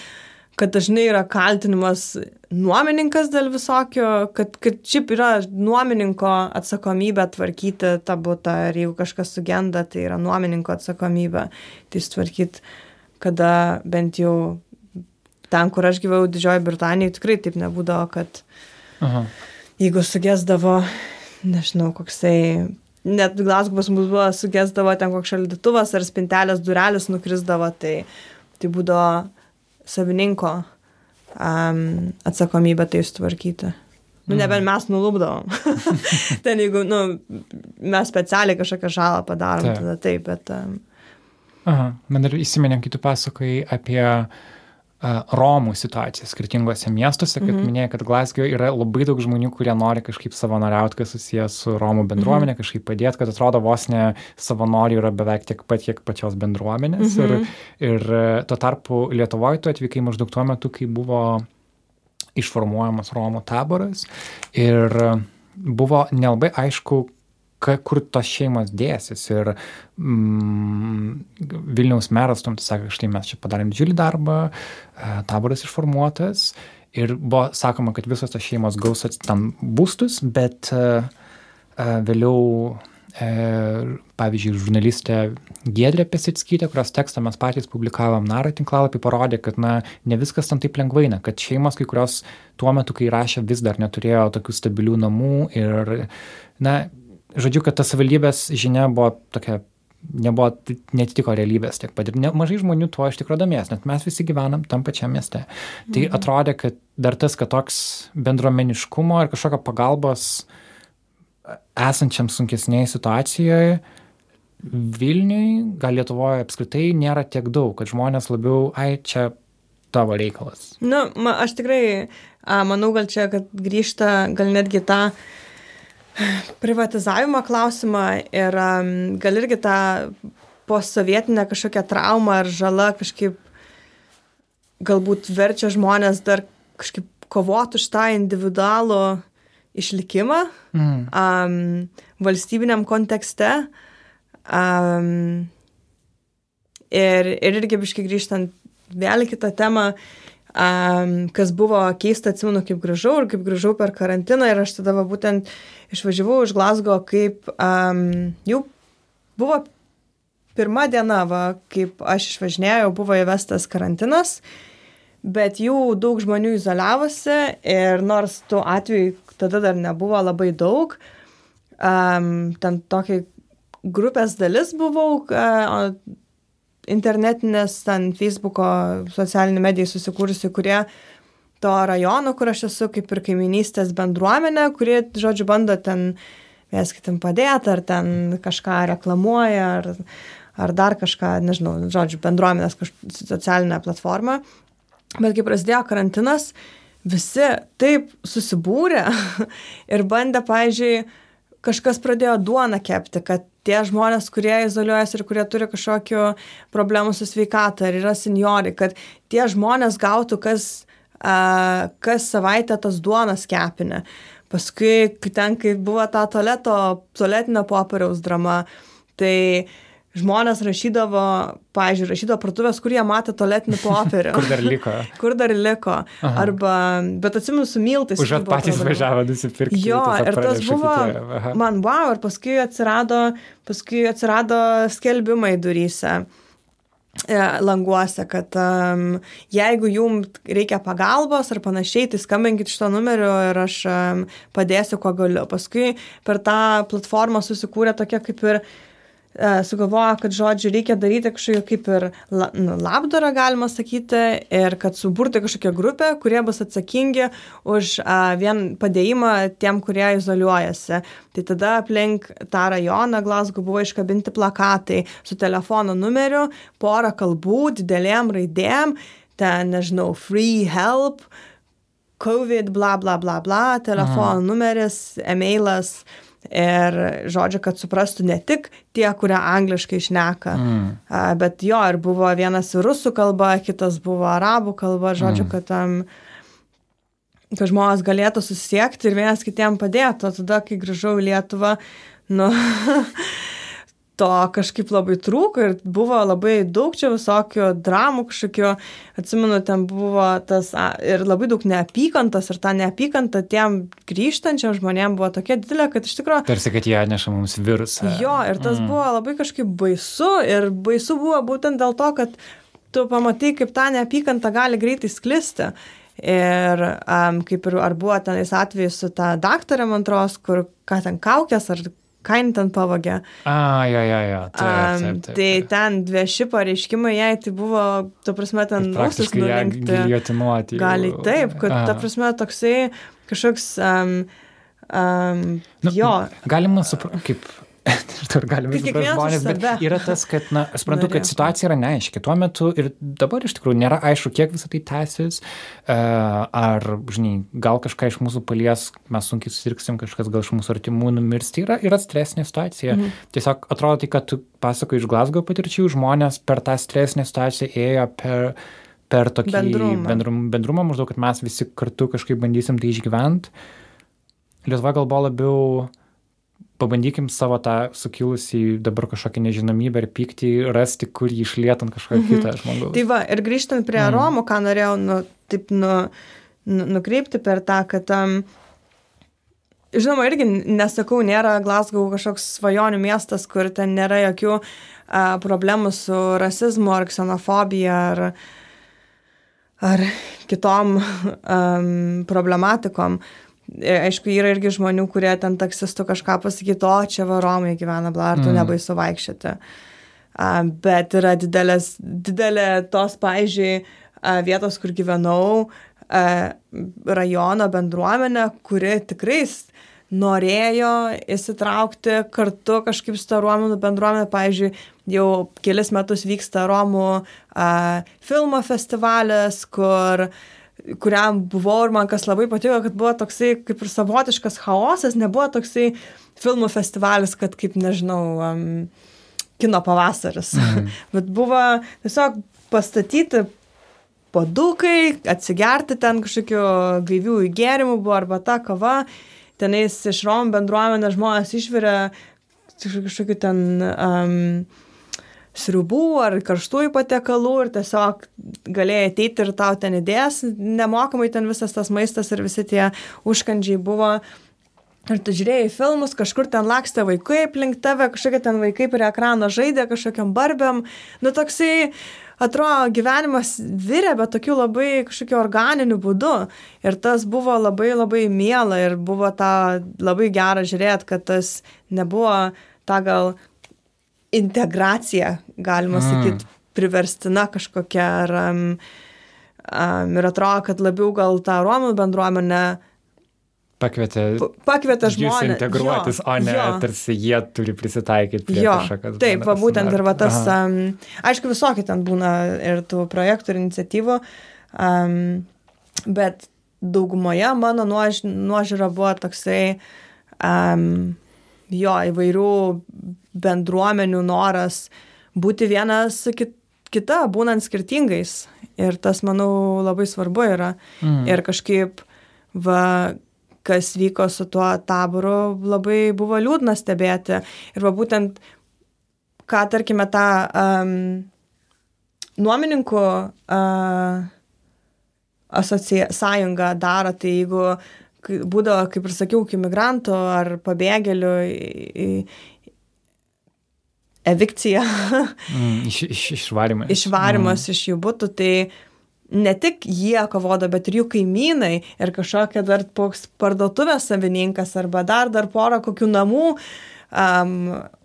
kad dažnai yra kaltinimas nuomininkas dėl visokio, kad, kad šiaip yra nuomininko atsakomybė tvarkyti tą būtą ir jeigu kažkas sugenda, tai yra nuomininko atsakomybė tai sutvarkyti, kada bent jau ten, kur aš gyvau Didžiojo Britanijoje, tikrai taip nebūdavo, kad Aha. jeigu sugesdavo, nežinau, koksai net Glasgow pas mus buvo sugesdavo ten koks šaldytuvas ar spintelės durelis nukrisdavo, tai, tai būdavo savininko um, atsakomybė tai sutvarkyti. Nu, mhm. nebent mes nulūpdavom. <laughs> Ten jeigu, nu, mes specialiai kažkokią žalą padarom, taip. tada taip, bet... Um... Aha, man dar įsimenėm, kai tu pasakai apie uh, Romų situacija skirtingose miestuose, kad mm -hmm. minėjai, kad Glasgow yra labai daug žmonių, kurie nori kažkaip savanoriauti, kas susijęs su Romų bendruomenė, mm -hmm. kažkaip padėti, kad atrodo vos ne savanorių yra beveik tiek pat, kiek pačios bendruomenės. Mm -hmm. ir, ir tuo tarpu Lietuvoje tu atvykai maždaug tuo metu, kai buvo išformuojamas Romų taboras ir buvo nelabai aišku, ka, kur tos šeimos dėsis. Ir mm, Vilniaus meras tuom sakė, štai mes čia padarėm didžiulį darbą, e, taboras išformuotas. Ir buvo sakoma, kad visos tos šeimos gaus tam būstus, bet uh, vėliau pavyzdžiui, žurnalistė Gėdrė Pesitskytė, kurios tekstą mes patys publikavom Nara tinklalapį, parodė, kad na, ne viskas ten taip lengvai, na, kad šeimos, kai kurios tuo metu, kai rašė, vis dar neturėjo tokių stabilių namų ir, na, žodžiu, kad ta savivaldybės žinia buvo tokia, nebuvo, netitiko realybės tiek pat. Ir ne, mažai žmonių tuo iš tikrųjų domės, net mes visi gyvenam tam pačiam mieste. Tai mhm. atrodė, kad dar tas, kad toks bendruomeniškumo ir kažkokio pagalbos esančiam sunkesnėje situacijoje, Vilniui, gal Lietuvoje apskritai nėra tiek daug, kad žmonės labiau, ai, čia tavo reikalas. Na, nu, ma, aš tikrai a, manau, gal čia, kad grįžta, gal netgi tą ta privatizavimo klausimą ir um, gal irgi tą posovietinę kažkokią traumą ar žalą kažkaip galbūt verčia žmonės dar kažkaip kovoti už tą individualų išlikimą mm. um, valstybiniam kontekste. Um, ir, ir irgi biškai grįžtant vėl į kitą temą, um, kas buvo keista, atsimenu, kaip grįžau ir kaip grįžau per karantiną ir aš tada va, būtent išvažiavau iš Glasgow, kaip um, jau buvo pirma diena, va, kaip aš išvažinėjau, buvo įvestas karantinas, bet jau daug žmonių izoliavosi ir nors tų atvejų tada dar nebuvo labai daug, um, ten tokia grupės dalis buvau, uh, internetinės, ten Facebook'o, socialinių medijų susikūrusi, kurie to rajono, kur aš esu, kaip ir kaiminystės bendruomenė, kuri, žodžiu, bando ten viens kitam padėti, ar ten kažką reklamuoja, ar, ar dar kažką, nežinau, žodžiu, bendruomenės socialinę platformą. Bet kai prasidėjo karantinas, visi taip susibūrė <laughs> ir bandė, pavyzdžiui, kažkas pradėjo duoną kepti, kad tie žmonės, kurie izoliuojasi ir kurie turi kažkokių problemų su sveikata, ar yra seniori, kad tie žmonės gautų kas a, kas savaitę tas duonas kepinę. Paskui ten, kai buvo ta tualeto, tualetinio popieriaus drama, tai žmonės rašydavo, pažiūrėjau, rašydavo partuvės, kur jie matė tualetinį popierių. <laughs> kur dar liko. kur dar liko. Aha. Arba, bet atsimenu, su miltais. Užuot patys važiavo nusipirkti. Jo, ir tas buvo, man wow, ir paskui atsirado, paskui atsirado skelbimai duryse. E, languose, kad um, jeigu jum reikia pagalbos ar panašiai, tai skambinkit šito numeriu ir aš um, padėsiu, kuo galiu. Paskui per tą platformą susikūrė tokia kaip ir uh, sugalvojo, kad žodžiu reikia daryti kažkokį kaip ir la, nu, labdarą, galima sakyti, ir kad suburti kažkokią grupę, kurie bus atsakingi už a, vien padėjimą tiem, kurie izoliuojasi. Tai tada aplink tą rajoną Glasgow buvo iškabinti plakatai su telefono numeriu, porą kalbų, didelėm raidėm, ten, nežinau, free help, COVID, bla bla bla bla, telefono Aha. numeris, emailas. Ir žodžiu, kad suprastų ne tik tie, kurie angliškai išneka, mm. bet jo, ir buvo vienas rusų kalba, kitas buvo arabų kalba, žodžiu, mm. kad, um, kad žmonės galėtų susiekti ir vienas kitiem padėtų. O tada, kai grįžau į Lietuvą, nu, <laughs> to kažkaip labai trūko ir buvo labai daug čia visokių dramų kažkokių, atsimenu, ten buvo tas ir labai daug neapykantos ir ta neapykanta tiem grįžtančiam žmonėm buvo tokia didelė, kad iš tikrųjų... Tarsi, kad jie atneša mums virusą. Jo, ir tas mm. buvo labai kažkaip baisu ir baisu buvo būtent dėl to, kad tu pamatai, kaip ta neapykanta gali greitai sklisti. Ir um, kaip ir ar buvo tenais atvejis su ta daktarė, man atrodo, kur ką ten kaukės ar kainą ten pavogė. A, jo, jo, jo. Taip, taip, taip, tai ten vieši pareiškimai, jai tai buvo, tu prasme, ten ausis nulenkti. Gali taip, kad ta Aha. prasme toksai kažkoks, um, um, Nu, jo, Galima suprasti, kaip. <laughs> Ir galime Kaip suprasti kiekvienas už žmonės, bet yra tas, kad, na, aš suprantu, kad situacija yra neaiški. Tuo metu ir dabar iš tikrųjų nėra aišku, kiek visą tai tęsis, e, ar, žinai, gal kažką iš mūsų palies, mes sunkiai susirgsim, kažkas gal iš mūsų artimų numirs. Tai yra, yra stresinė situacija. Mhm. Tiesiog atrodo, tai, kad tu pasakoji iš Glasgow patirčių, žmonės per tą stresinę situaciją ėjo per per tokį Bendrumą. bendrum, bendrumą, maždaug, kad mes visi kartu kažkaip bandysim tai išgyventi. Lietuva gal buvo labiau pabandykim savo tą sukilusį dabar kažkokią nežinomybę ir pyktį rasti, kur jį išlietant kažkokią mhm. kitą žmogaus. Tai va, ir grįžtant prie mm. Romų, ką norėjau, nu, taip, nu, nu, nukreipti per tą, kad, um, žinoma, irgi nesakau, nėra Glasgow kažkoks svajonių miestas, kur ten nėra jokių uh, problemų su rasizmu ar ksenofobija ar, ar kitom um, problematikom. E, Aišku, yra irgi žmonių, kurie ten taksistų kažką pasakytų, o čia varomai gyvena, bla, ar tu Mm. nebaisu vaikščioti. A, bet yra didelės, didelė tos, a, vietos, kur gyvenau, a, rajono bendruomenė, kuri tikrai norėjo įsitraukti kartu kažkaip su ta Romų bendruomenė. Pavyzdžiui, jau kelis metus vyksta Romų a, filmo festivalis, kur kuriam buvau ir man kas labai patiko, kad buvo toksai kaip ir savotiškas chaosas, nebuvo toksai filmų festivalis, kad kaip nežinau, um, kino pavasaris. Mhm. <laughs> Bet buvo tiesiog pastatyti padukai, atsigerti ten kažkokiu gaivių įgėrimų, buvo arba ta kava, tenais iš Romų bendruomenės žmonės išvirė kažkokiu ten um, sriubų ar karštųjų patiekalų ir tiesiog galėjai ateiti ir tau ten įdės, nemokamai ten visas tas maistas ir visi tie užkandžiai buvo. Ir tu žiūrėjai filmus, kažkur ten lakstė vaikai aplink tave, kažkokie ten vaikai prie ekrano žaidė kažkokiam barbėm. Nu toksai, atrodo, gyvenimas virė, bet tokiu labai kažkokiu organiniu būdu. Ir tas buvo labai labai miela ir buvo ta labai gera žiūrėti, kad tas nebuvo ta gal integracija, galima Mm. sakyti, priverstina kažkokia. Ar, um, um, ir atrodo, kad labiau gal tą Romų bendruomenę Pakvietė pakvietė žmonės. integruotis, Jo, o ne jo. tarsi jie turi prisitaikyti prie Jo, kažkokios. taip, va būtent ir va tas, Aha. um, aišku, visokie ten būna ir tų projektų ir iniciatyvų, um, bet daugumoje mano nuož, nuožiūra buvo toksai, um, jo, įvairių bendruomenių noras būti vienas kit, kita, būnant skirtingais. Ir tas, manau, labai svarbu yra. Mm. Ir kažkaip, va, kas vyko su tuo taboru, labai buvo liūdna stebėti. Ir va būtent, ką, tarkime, tą um, nuomininkų uh, asociacija sąjunga daro, tai jeigu kai būdavo, kaip ir sakiau, iki migrantų ar pabėgėlių į- į- evikcija, Mm, iš, iš, išvarimas. išvarimas iš jų būtų, tai ne tik jie kovodo, bet ir jų kaimynai ir kažkokia dar toks parduotuvės savininkas arba dar, dar porą kokių namų um,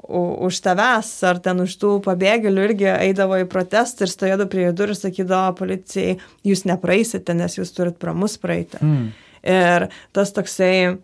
už tavęs ar ten už tų pabėgėlių irgi eidavo į protestą ir stovėdavo prie jų durų ir sakydavo policijai, jūs nepraeisite, nes jūs turit pro mus praeiti. Mm. Ir tas toksai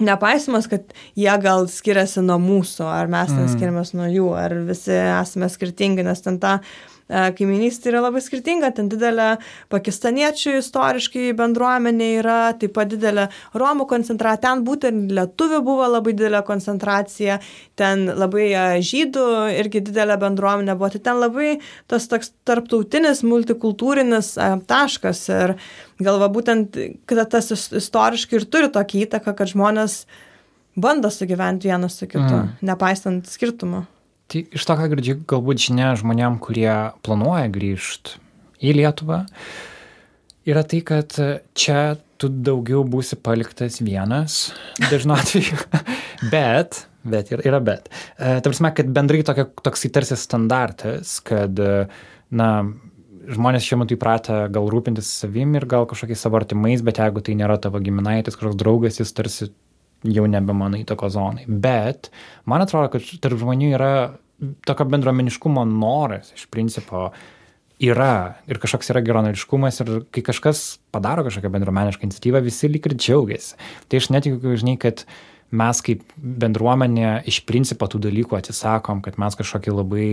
nepaisimas, kad jie gal skiriasi nuo mūsų, ar mes ten Mm. skiriamės nuo jų, ar visi esame skirtingi, nes ten ta e, kaiminystė yra labai skirtinga, ten didelė pakistaniečių istoriškai bendruomenė yra, taip pat didelė romų koncentracija, ten būtent lietuvių buvo labai didelė koncentracija, ten labai e, žydų irgi didelė bendruomenė buvo, tai ten labai tas toks tarptautinis, multikultūrinis e, taškas ir galva būtent, kad tas is- istoriškai ir turi tokį įtaką, kad žmonės bando sugyventi vienas su kitu, mm. nepaisant skirtumų. Tai iš to, ką girdžiu, galbūt žinia žmonėm, kurie planuoja grįžti į Lietuvą, yra tai, kad čia tu daugiau būsi paliktas vienas, dažnu atveju, <laughs> bet, bet yra bet. E, ta prasme, kad bendrai tokia, toksai tarsi standartas, kad, na, žmonės šiuo metu įpratę gal rūpintis savim ir gal kažkokiais savo artimais, bet jeigu tai nėra tavo giminaitis, kažkoks draugas, jis tarsi jau nebe mano įtako zonai. Bet man atrodo, kad tarp žmonių yra tokio bendruomeniškumo noras iš principo yra ir kažkoks yra geronoriškumas ir kai kažkas padaro kažkokią bendruomenišką iniciatyvą, visi lyg ir džiaugiasi. Tai aš netikiu, žinai, kad mes kaip bendruomenė iš principo tų dalykų atsisakom, kad mes kažkokie labai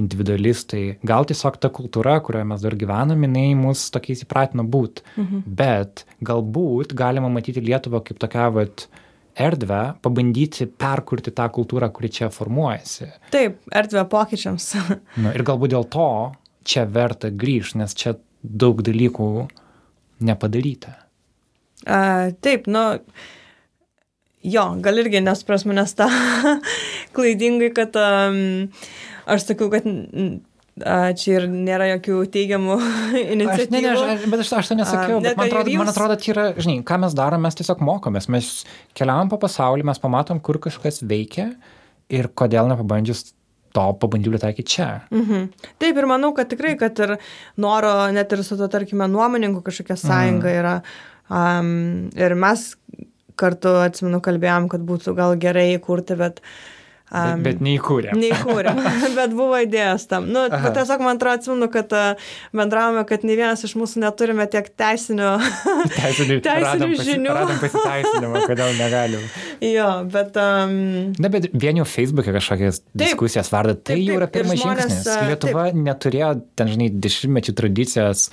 individualistai. Gal tiesiog ta kultūra, kurioje mes dar gyvename, jinai mus tokiais įpratino būti. Mhm. Bet galbūt galima matyti Lietuvą kaip tokia, vat, erdvę, pabandyti perkurti tą kultūrą, kuri čia formuojasi. Taip, erdvę pokyčiams. nu, ir galbūt dėl to čia verta grįžti, nes čia daug dalykų nepadaryta. A, taip, nu, jo, gal irgi nespras manęs tą <laughs> klaidingai, kad um, aš sakau, kad čia ir nėra jokių teigiamų iniciatyvų. <laughs> Aš, ne, ne, aš, bet aš, aš to nesakiau, bet man atrodo, jūs... man atrodo, tai yra, žinai, ką mes darom, mes tiesiog mokomės, mes keliavam po pasaulį, mes pamatom, kur kažkas veikia ir kodėl nepabandžius to pabandyti taikyti čia. Mhm. Taip ir manau, kad tikrai, kad ir noro, net ir su to, tarkime, nuomoninkų kažkokia sąjunga mhm. yra. Um, ir mes kartu, atsimenu, kalbėjom, kad būtų gal gerai įkurti, bet uh, bet, bet neįkūrėm. Neįkūrėm, <laughs> bet buvo idėjas tam. Nu, tiesiog man atrodo, atsimenu, kad uh, bendravome, kad nei vienas iš mūsų neturime tiek <laughs> teisinių, teisinių, <laughs> teisinių radom žinių. Pasi, radom pasiteisinimą, kodėl negalim. jo, bet... Um, Na, bet vien jau Facebook'e kažkokias taip, diskusijas varda, tai taip, jau yra pirmas žmonės, žingsnis. Lietuva taip. neturėjo, ten, žinai, dešimtmečių tradicijas,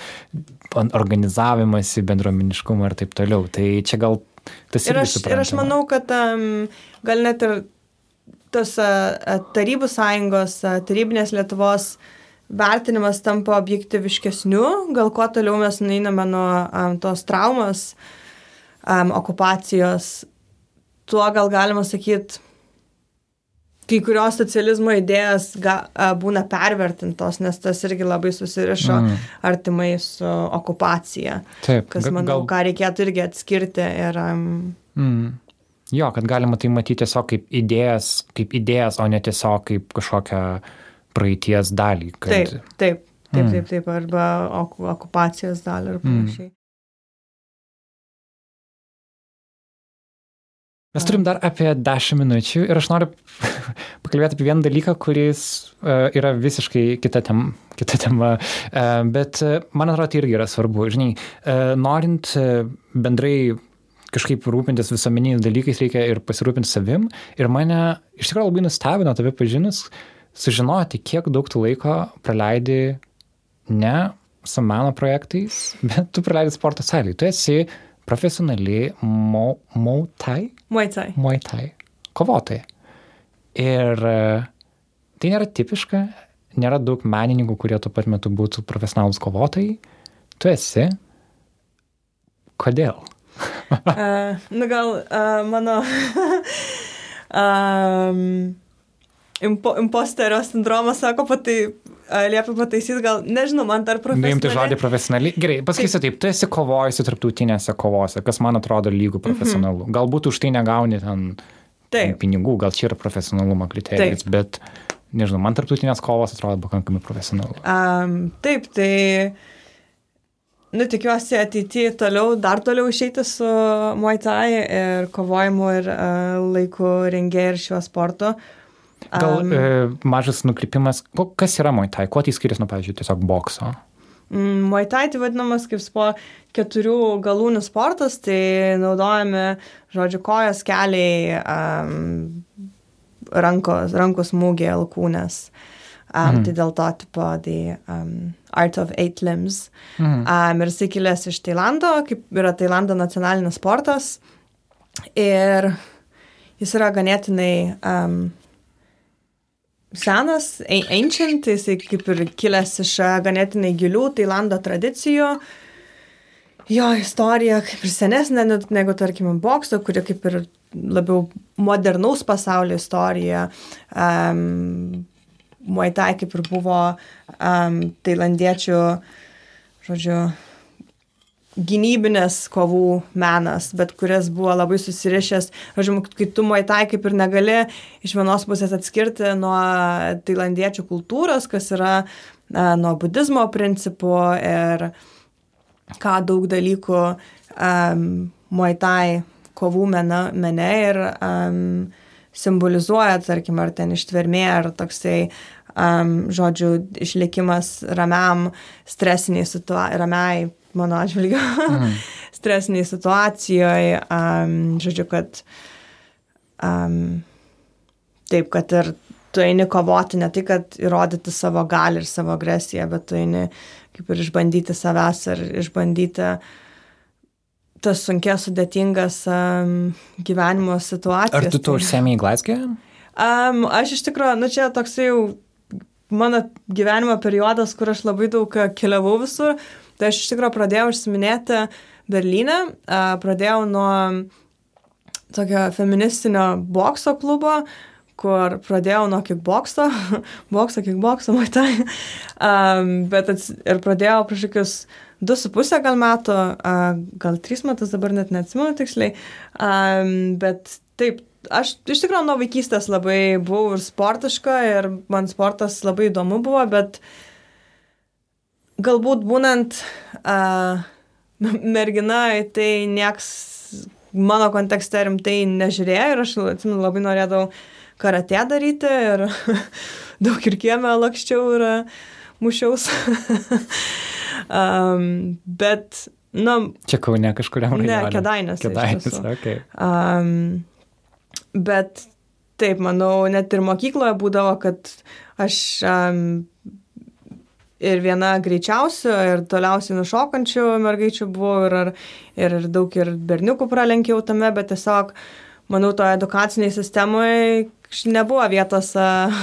organizavimąsi, bendruomeniškumą ir taip toliau. Tai čia gal tas ir aš, ir aš manau, kad um, gal net ir tos Tarybų sąjungos, Tarybinės Lietuvos vertinimas tampa objektiviškesniu, gal kuo toliau mes einame nuo um, tos traumas, um, okupacijos, tuo gal galima sakyti, kai kurios socializmo idėjas ga, a, būna pervertintos, nes tas irgi labai susirišo mm. artimai su okupacija. Taip, kas manau, gal... ką reikėtų irgi atskirti. Ir, um, mm. Jo, kad galima tai matyti tiesiog kaip idėjas, kaip idėjas, o ne tiesiog kaip kažkokią praeities dalį. Kad... Taip, taip, taip, mm. taip, taip, arba okupacijos dalį ir mm. panašiai. Mm. Mes turim dar apie 10 minučių ir aš noriu <laughs> pakalbėti apie vieną dalyką, kuris uh, yra visiškai kita, tem, kita tema, uh, bet uh, man atrodo, tai irgi yra svarbu. Žinai, uh, norint uh, bendrai kažkaip rūpintis visuomeniniais dalykais reikia ir pasirūpinti savim. Ir mane iš tikrųjų labai nustebino tave pažinus, sužinoti, kiek daug tu laiko praleidi ne su meno projektais, <laughs> bet tu praleidi sporto salėje. Tu esi profesionali mo, mautai. Muaitai. Muaitai. Kovotoja. Ir e, tai nėra tipiška, nėra daug menininkų, kurie tuo pat metu būtų profesionalus kovotojai. Tu esi. Kodėl? Uh, nu gal uh, mano um, impo, imposterio sindromas sako, patai, uh, liepia pataisyti, gal nežinau, man dar profesionaliai. Nuimti žodį profesionaliai. Gerai, pasakysiu taip, tu esi kovojusi tarptautinėse kovose, kas man atrodo lygų profesionalu. Mm -hmm. Galbūt už tai negauni ten taip. pinigų, gal čia yra profesionalumo kriterijus, taip. bet nežinau, man tarptautinės kovos atrodo pakankamai profesionalu. Um, taip, tai nu, tikiuosi ateityje toliau, dar toliau išeiti su Muay Thai ir kovojimu ir uh, laiku rengėjai ir šiuo sportu. Gal um, e, mažas nukrypimas, kas yra Muay Thai, kuo tai skiriasi nuo, pavyzdžiui, tiesiog bokso? Mm, Muay Thai tai vadinamas kaip spo, keturių galūnių sportas, tai naudojami, žodžiu, kojas, keliai, um, rankos, rankos smūgiai, alkūnės. Uh, Um, mm. Tai dėl to, tipo, The um, Art of Eight Limbs. Mm. Um, ir jisai kilęs iš Tailando, kaip yra Tailando nacionalinis sportas. Ir jis yra ganėtinai um, senas, ancient, jisai kaip ir kilęs iš ganėtinai gilių Tailando tradicijų. Jo istorija kaip ir senesnė negu, tarkime, bokso, kuri kaip ir labiau modernaus pasaulio istorija. Um, Muay Thai kaip ir buvo um, tailandiečių, žodžiu, gynybinės kovų menas, bet kuris buvo labai susirišęs, žodžiu, kai tu muaitai kaip ir negali iš vienos pusės atskirti nuo tailandiečių kultūros, kas yra a, nuo budizmo principų ir ką daug dalykų um, muaitai kovų mena, mene ir um, simbolizuoja, tarkim, ar ten ištvermė, ar toksai, um, žodžiu, išlikimas ramiam, stresiniai situacijai, ramiai mano atžvilgiu, mhm. <laughs> stresiniai situacijoje, um, žodžiu, kad um, taip, kad ir tu eini kovoti ne tik, kad įrodyti savo galį ir savo agresiją, bet tu eini kaip ir išbandyti savęs ir išbandyti tas sunkias, sudėtingas um, gyvenimo situacijas. Ar tu to užsiemi į Glasgow? Um, aš iš tikrųjų, nu čia toks jau mano gyvenimo periodas, kur aš labai daug keliavau visur, Tai aš iš tikrųjų pradėjau užsiminėti Berlyne, pradėjau nuo tokio feministinio bokso klubo, kur pradėjau nuo kickbokso, <laughs> bokso, kickbokso, matai, um, bet ats, ir pradėjau prieš kokius du su pusę gal metų, uh, gal trys metus, dabar net neatsimenu tiksliai, um, bet taip, aš iš tikrųjų nuo vaikystės labai buvau ir sportiška ir man sportas labai įdomu buvo, bet uh, galbūt būnant uh, <laughs> mergina, tai nieks mano kontekste rimtai nežiūrėjo ir aš atsimenu, labai norėdavau karate daryti ir <laughs> daug ir kiemę lakščiau ir mušiaus. <laughs> um, bet, na. Čia kaune kažkuriam rajone. Ne, kedainės. Kedainės, ok. Um, bet taip, manau, net ir mokykloje būdavo, kad aš um, ir viena greičiausių ir toliausiai nušokančių mergaičių buvau ir, ir, daug ir berniukų pralenkiau tame, bet tiesiog, manau, toje edukaciniai sistemoje nebuvo vietos,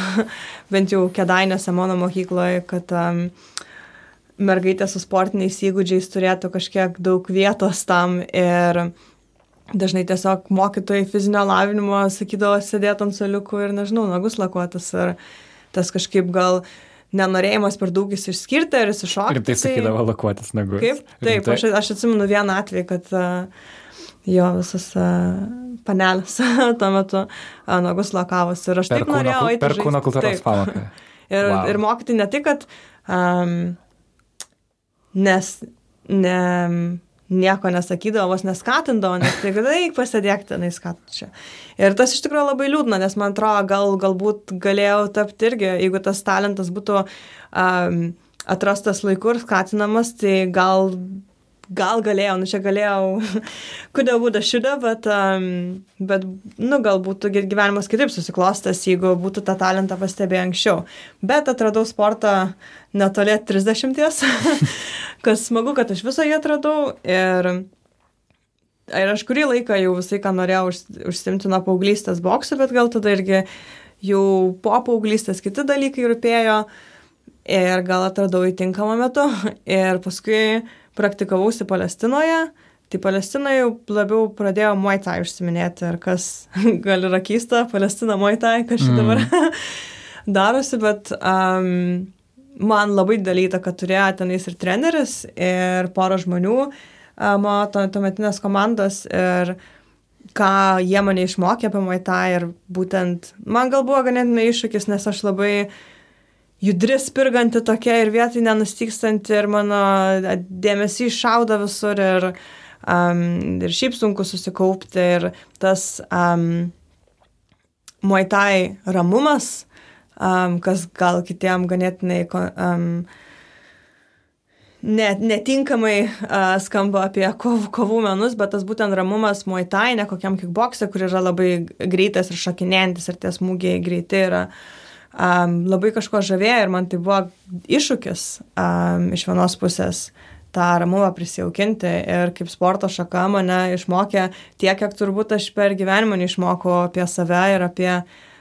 <laughs> bent jau kedainėse mano mokykloje, kad um, mergaitė su sportiniais įgūdžiais turėtų kažkiek daug vietos tam ir dažnai tiesiog mokytojai fizinio lavinimo sakydavo sėdėti ant soliukų ir, nežinau, nagus lakuotas ir tas kažkaip gal nenorėjimas per daug išsiskirti ar įsišokti. Ir tai sakydavo lakuotis nagus. Kaip? Taip, aš, aš atsimenu vieną atvejį, kad uh, jo visas uh, panelis <laughs> tuo metu uh, nagus lakavos ir aš per taip norėjau eiti. Per kūno kultūros pamoką. <laughs> ir, wow. ir mokyti ne tik, kad um, nes ne nieko nesakydavo, vos neskatindavo, nes tai eik pasėdėk tenai skatų čia. Ir tas iš tikrųjų labai liūdna, nes man atrodo, gal, galbūt galėjau tapti irgi, jeigu tas talentas būtų um, atrastas laiku ir skatinamas, tai gal gal galėjau, nu čia galėjau, kodėl būtų šiuda, bet, um, bet, nu, gal būtų gyvenimas kitaip susiklostas, jeigu būtų tą talentą pastebėję anksčiau. Bet atradau sportą netolė 30, <laughs> kas smagu, kad aš visą jį atradau ir, ir aš kurį laiką jau visai, ką norėjau už, užsimti nuo paauglystės boksų, bet gal tada irgi jau po paauglystės kiti dalykai rūpėjo ir gal atradau įtinkamą metu <laughs> ir paskui praktikavausi Palestinoje, tai Palestinoje jau labiau pradėjo Muay Thai užsiminėti, ir kas <laughs> gal yra keista, Palestina Muay Thai, kas šitą dabar mm. <laughs> darosi, bet um, man labai didelį įtaką turėjo tenais ir treneris, ir pora žmonių um, to, tuometinės komandos, ir ką jie mane išmokė apie Muay Thai, ir būtent man gal buvo ganėtinai iššūkis, nes aš labai uh, judri, spirganti tokia ir vietai nenustykstanti ir mano dėmesys šauda visur ir, um, ir šiaip sunku susikaupti ir tas um, muaitai ramumas, um, kas gal kitiem ganėtinai um, net, netinkamai uh, skamba apie kov, kovų menus, bet tas būtent ramumas muaitai, ne kokiam kickboxe, kur yra labai greitas ir šakinėjantis ir tie smūgiai greiti yra. Uh, um, labai kažko žavėjo ir man tai buvo iššūkis um, iš vienos pusės tą ramumą prisijaukinti ir kaip sporto šaka mane išmokė tiek, kiek turbūt aš per gyvenimą neišmokau apie save ir apie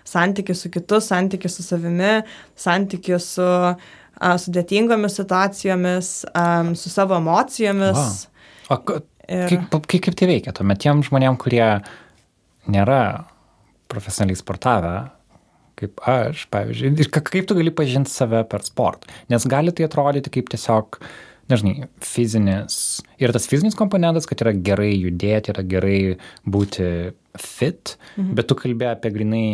santykių su kitu, santykių su savimi, santykių su a, sudėtingomis situacijomis, a, su savo emocijomis. Wow. O ir... kaip, kaip, kaip tai veikia tuomet tiem žmonėm, kurie nėra profesionaliai sportavę, kaip aš, pavyzdžiui, ir kaip tu gali pažinti save per sportą. Nes gali tai atrodyti kaip tiesiog, nežinai, fizinis. Ir tas fizinis komponentas, kad yra gerai judėti, yra gerai būti fit, mhm. bet tu kalbė apie grinai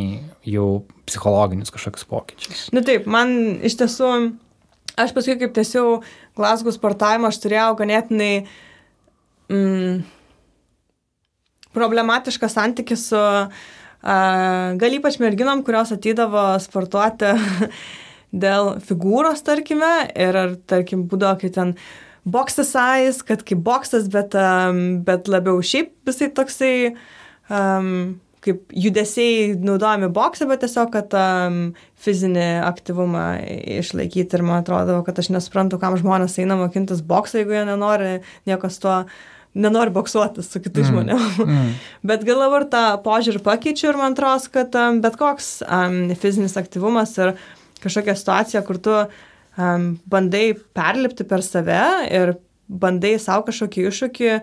jau psichologinius kažkokius pokyčius. Na nu, taip, man iš tiesų, aš paskui kaip tiesiog Glasgow sportavimą aš turėjau ganėtinai mm, problematišką santykį su uh, Gal ypač merginom, kurios atydavo sportuoti <laughs> dėl figūros, tarkime, ir ar, tarkim, būdavo, kai ten boksas size, kad kaip boksas, bet, um, bet labiau šiaip visai toksai, um, kaip judesiai naudojami boksą, bet tiesiog, kad um, fizinį aktyvumą išlaikyti. Ir man atrodo, kad aš nesuprantu, kam žmonės eina mokintis boksą, jeigu jie nenori nieko su tuo nenori boksuotis su kitais mm. žmonėmis. Mm. Bet gal dabar tą požiūrį pakeičiu ir man atrodo, kad um, bet koks um, fizinis aktyvumas ir kažkokia situacija, kur tu um, bandai perlipti per save ir bandai savo kažkokį iššūkį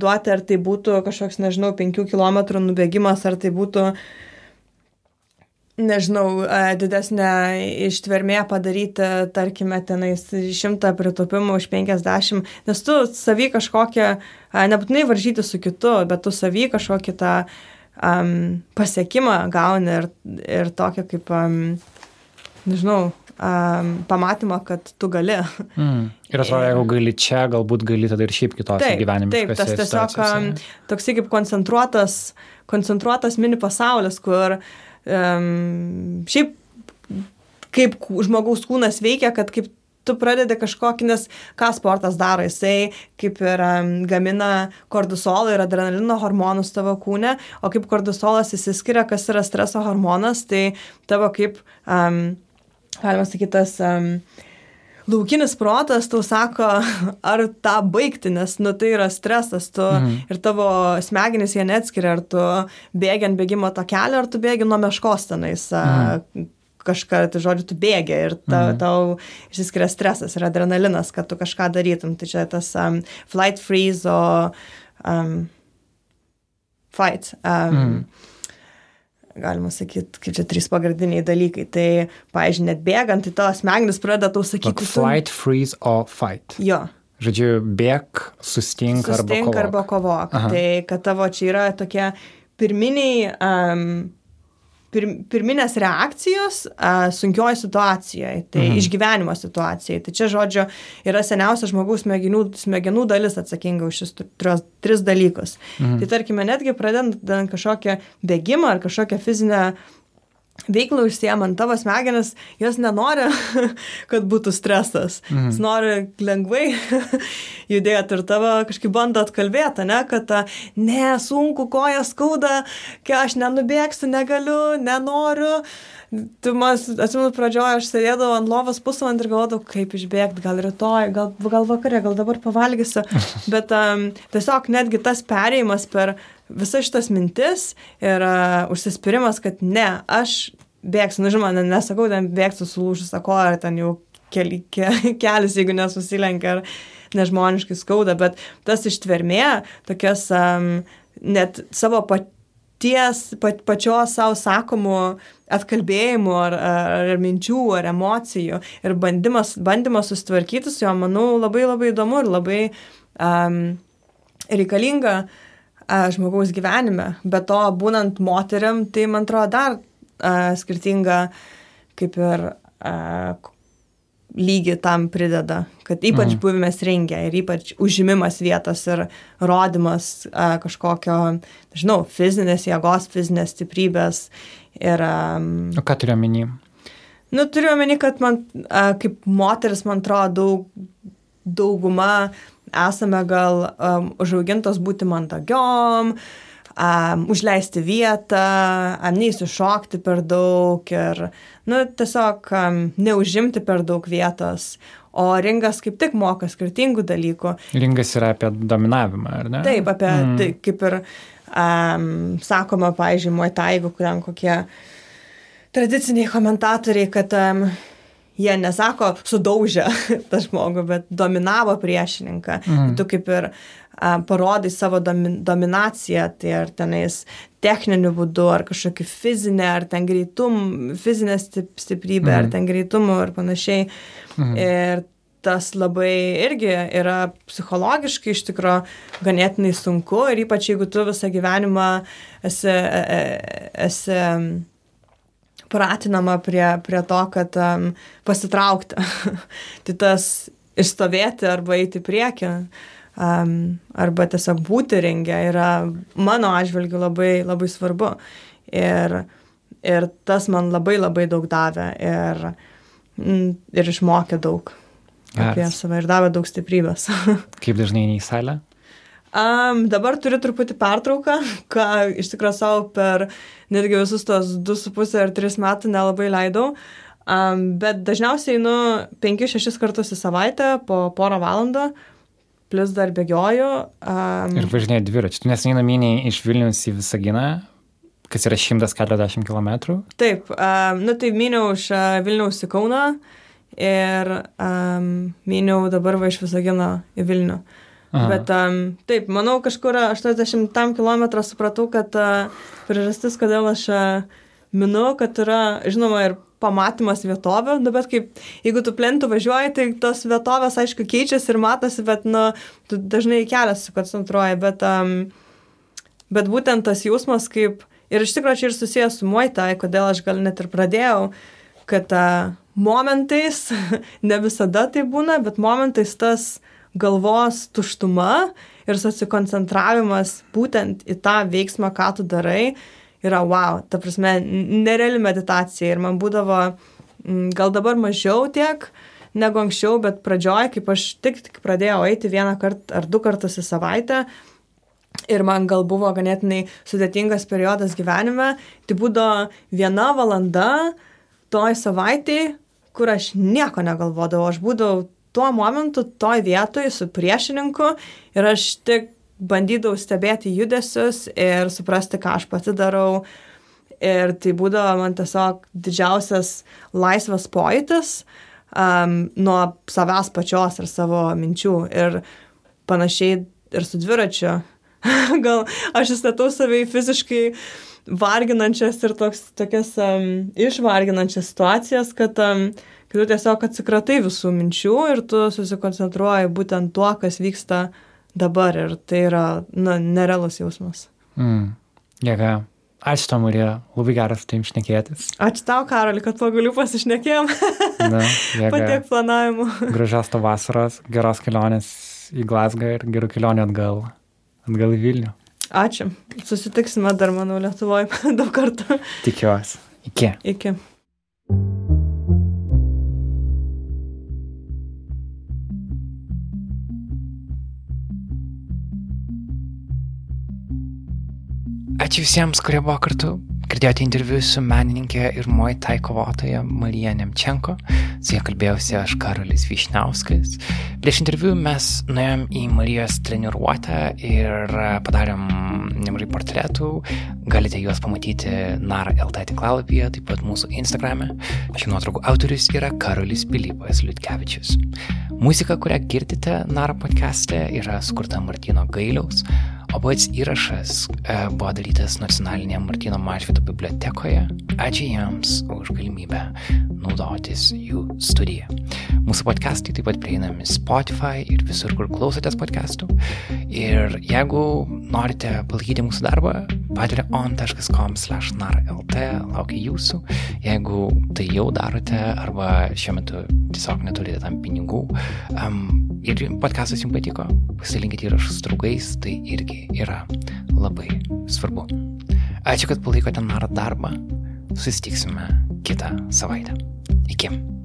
duoti, ar tai būtų kažkoks, nežinau, 5 km nubėgimas, ar tai būtų uh, nežinau, e, didesnę ištvermė padaryti, tarkime, tenais šimtą pritopimų už 50, nes tu savy kažkokią, e, nebūtinai varžyti su kitu, bet tu savy kažkokį tą um, pasiekimą gauni ir, ir tokią kaip, um, nežinau, um, pamatymą, kad tu gali. Mm. Ir atrodo, jeigu gali čia, galbūt gali tada ir šiaip kitose gyvenime. Taip, tas tiesiog um, toksai kaip koncentruotas, koncentruotas mini pasaulis, kur uh, um, šiaip kaip žmogaus kūnas veikia, kad kaip tu pradedi kažkokį, nes ką sportas daro, jisai kaip ir um, gamina kortisolą ir adrenalino hormonus tavo kūne, o kaip kortisolas įsiskiria, kas yra streso hormonas, tai tavo kaip, um, galima sakyti, tas um, laukinis protas tau sako, ar tą baigti, nes, nu, tai yra stresas, tu mhm. ir tavo smegenys jie neatskiria, ar tu bėgi ant bėgimo to kelio, ar tu bėgi nuo meškos tenais. Mhm kažką, tai žodžiu, tu bėgi ir ta, mhm. tau išsiskiria stresas ir adrenalinas, kad tu kažką darytum. Tai čia tas um, flight freeze, o um, fight. Um, mhm galima sakyti, kaip čia trys pagrindiniai dalykai. Tai, pavyzdžiui, net bėgant, tai tavo smegenis pradeda tau sakyti. Flight, tu... freeze or fight. Jo. Žodžiu, bėg, sustink, sustink arba kovok. Arba kovok. Tai, kad tavo čia yra tokie pirminiai um, pir, pirminės reakcijos a, sunkioje situacijoje, tai mhm. išgyvenimo situacijoje. Tai čia, žodžiu, yra seniausia žmogaus smegenų, smegenų dalis atsakinga už šis tris, tris dalykus. Mhm. Tai tarkime, netgi pradedant kažkokią bėgimą ar kažkokią fizinę veiklą užsiemant tavo smegenis, jos nenori, <laughs> kad būtų stresas. Mhm. Jis nori lengvai <laughs> judėti ir tavo kažkaip bando atkalbėti, ne, kad ne, sunku, koja skauda, kai aš nenubėgsiu, negaliu, nenoriu. Tu mas, atsimenu, pradžioje aš sėdėdavau ant lovos pusvalandį ir galvodavau, kaip išbėgti, gal rytoj, gal, gal vakarė, gal dabar pavalgysiu. <laughs> Bet um, tiesiog netgi tas perėjimas per visas šitas mintis ir uh, užsispyrimas, kad ne, aš bėgsiu, nu žinoma, nesakau, ten bėgsiu sulūžus ako, ar ten jau keli, ke, <laughs> kelias, jeigu nesusilenkia, ar nežmoniškai skauda, bet tas ištvermė, tokias um, net savo paties, pat, pačios savo sakomų atkalbėjimų ar, ar, ar minčių, ar emocijų ir bandymas, bandymas susitvarkyti su juo, manau, labai labai įdomu ir labai um, reikalinga uh, žmogaus gyvenime. Be to, būnant moteriam, tai man atrodo dar a, skirtinga kaip ir a, lygį tam prideda, kad ypač mhm. buvimas rengia ir ypač užimimas vietos ir rodimas a, kažkokio, nežinau, fizinės jėgos, fizinės stiprybės. Ir, um, o ką turiu omeny? Nu, turiu omeny, kad man, a, kaip moteris, man atrodo, daug, dauguma esame gal um, užaugintos būti mandagiom, um, užleisti vietą, um, neįsišokti per daug ir, nu, tiesiog um, neužimti per daug vietos. O ringas kaip tik moka skirtingų dalykų. Ringas yra apie dominavimą, ar ne? Taip, apie mm. tai kaip ir um, sakoma, pavyzdžiui, muetai, jeigu kuriam kokie tradiciniai komentatoriai, kad um, jie nesako sudaužė <laughs> tą žmogų, bet dominavo priešininką. Mm. Tu kaip ir parodai savo domi, dominaciją, tai ar tenais techniniu būdu, ar kažkokį fizinę, ar ten greitum, fizinę stiprybę, mhm. ar ten greitumą ir panašiai. Mhm. Ir tas labai irgi yra psichologiškai iš tikrųjų ganėtinai sunku ir ypač jeigu tu visą gyvenimą esi, e, e, esi pratinama prie, prie to, kad um, pasitraukti. <laughs> tai tas išstovėti arba eiti priekį um, arba tiesiog būti rengę yra mano atžvilgiu labai, labai svarbu. Ir, ir tas man labai labai daug davė ir, mm, ir išmokė daug Geras. apie save ir davė daug stiprybės. <laughs> Kaip dažnai į salę? Um, dabar turiu truputį pertrauką, ką iš tikrųjų savo per netgi visus tos 2,5 ar 3 metų nelabai leidau. Um, bet dažniausiai einu 5-6 kartus į savaitę po porą valandų, plus dar bėgioju. Um, ir važinėjai dviračiu. Tu neseniai naminiai iš Vilnius į Visaginą, kas yra 140 km. Taip, um, nu tai miniau iš uh, Vilniaus į Kauną ir um, miniau dabar va iš Visagino į Vilnių. Aha. Bet um, taip, manau, kažkur 80 km supratau, kad uh, priežastis, kodėl aš uh, minu, kad yra, žinoma, ir pamatymas vietovių, nu, bet kaip, jeigu tu plentų važiuoji, tai tos vietovės, aišku, keičiasi ir matosi, bet, nu, tu dažnai kelias sukoncentruoji, bet, um, bet būtent tas jausmas, kaip, ir iš tikrųjų čia ir susijęs su muitai, kodėl aš gal net ir pradėjau, kad uh, momentais, <laughs> ne visada tai būna, bet momentais tas galvos tuštuma ir susikoncentravimas būtent į tą veiksmą, ką tu darai, yra wow, ta prasme, nereali meditacija. Ir man būdavo, gal dabar mažiau tiek negu anksčiau, bet pradžioj, kaip aš tik, tik pradėjau eiti vieną kartą ar du kartus į savaitę, ir man gal buvo ganėtinai sudėtingas periodas gyvenime, tai būdavo viena valanda toj savaitėj, kur aš nieko negalvodavau, aš būdavau tuo momentu, toj vietoj su priešininku ir aš tik bandydavau stebėti judesius ir suprasti, ką aš pati darau. Ir tai būdavo man tiesiog didžiausias laisvas pojūtis um, nuo savęs pačios ir savo minčių. Ir panašiai ir su dviračiu. <laughs> Gal aš įstatau savai fiziškai varginančias ir toks, tokias um, išvarginančias situacijas, kad um, kai tu tiesiog atsikratai visų minčių ir tu susikoncentruoji būtent tuo, kas vyksta dabar ir tai yra, na, nerealus jausmas. Mm. Jėga. Ačiū tau, Marija, labai geras su taim šnekėtis. Ačiū tau, Karoli, kad pagaliau pasišnekėjom. Na, <laughs> Patiek planavimu. Gražios to vasaros, geros kelionės į Glasgą ir gerų kelionių atgal, atgal į Vilnių. Ačiū. Susitiksime dar, manau, Lietuvoje <laughs> daug kartų. Tikiuosi. Iki. Iki. Ačiū visiems, kurie buvo kartu. Girdėjote interviu su menininkė ir Muay Thai kovotoja Marija Nemčenko. Su ja kalbėjausi aš Karolis Višniauskas. Prieš interviu mes nuėjom į Marijos treniruotę ir padarėm nemažai portretų. Galite juos pamatyti NAR LT tinklalapyje, taip pat mūsų Instagrame. Šių nuotraukų autorius yra Karolis Pilypas Liutkevičius. Muzika, kurią girdite NAR podcast'e, yra sukurta Martino Gailiaus o pats įrašas e, buvo darytas nacionalinėje Martino Mažvido bibliotekoje. Ačiū jiems už galimybę naudotis jų studiją. Mūsų podcastai taip pat prieinami Spotify ir visur, kur klausotės podcastų. Ir jeigu norite palaikyti mūsų darbą, patreon.com/narlt laukia jūsų. Jeigu tai jau darote arba šiuo metu tiesiog neturite tam pinigų um, ir podcastas jums patiko, pasilinkite įrašus draugais, tai irgi yra labai svarbu. Ačiū, kad palaikote narą darbą. Susitiksime kitą savaitę. Iki.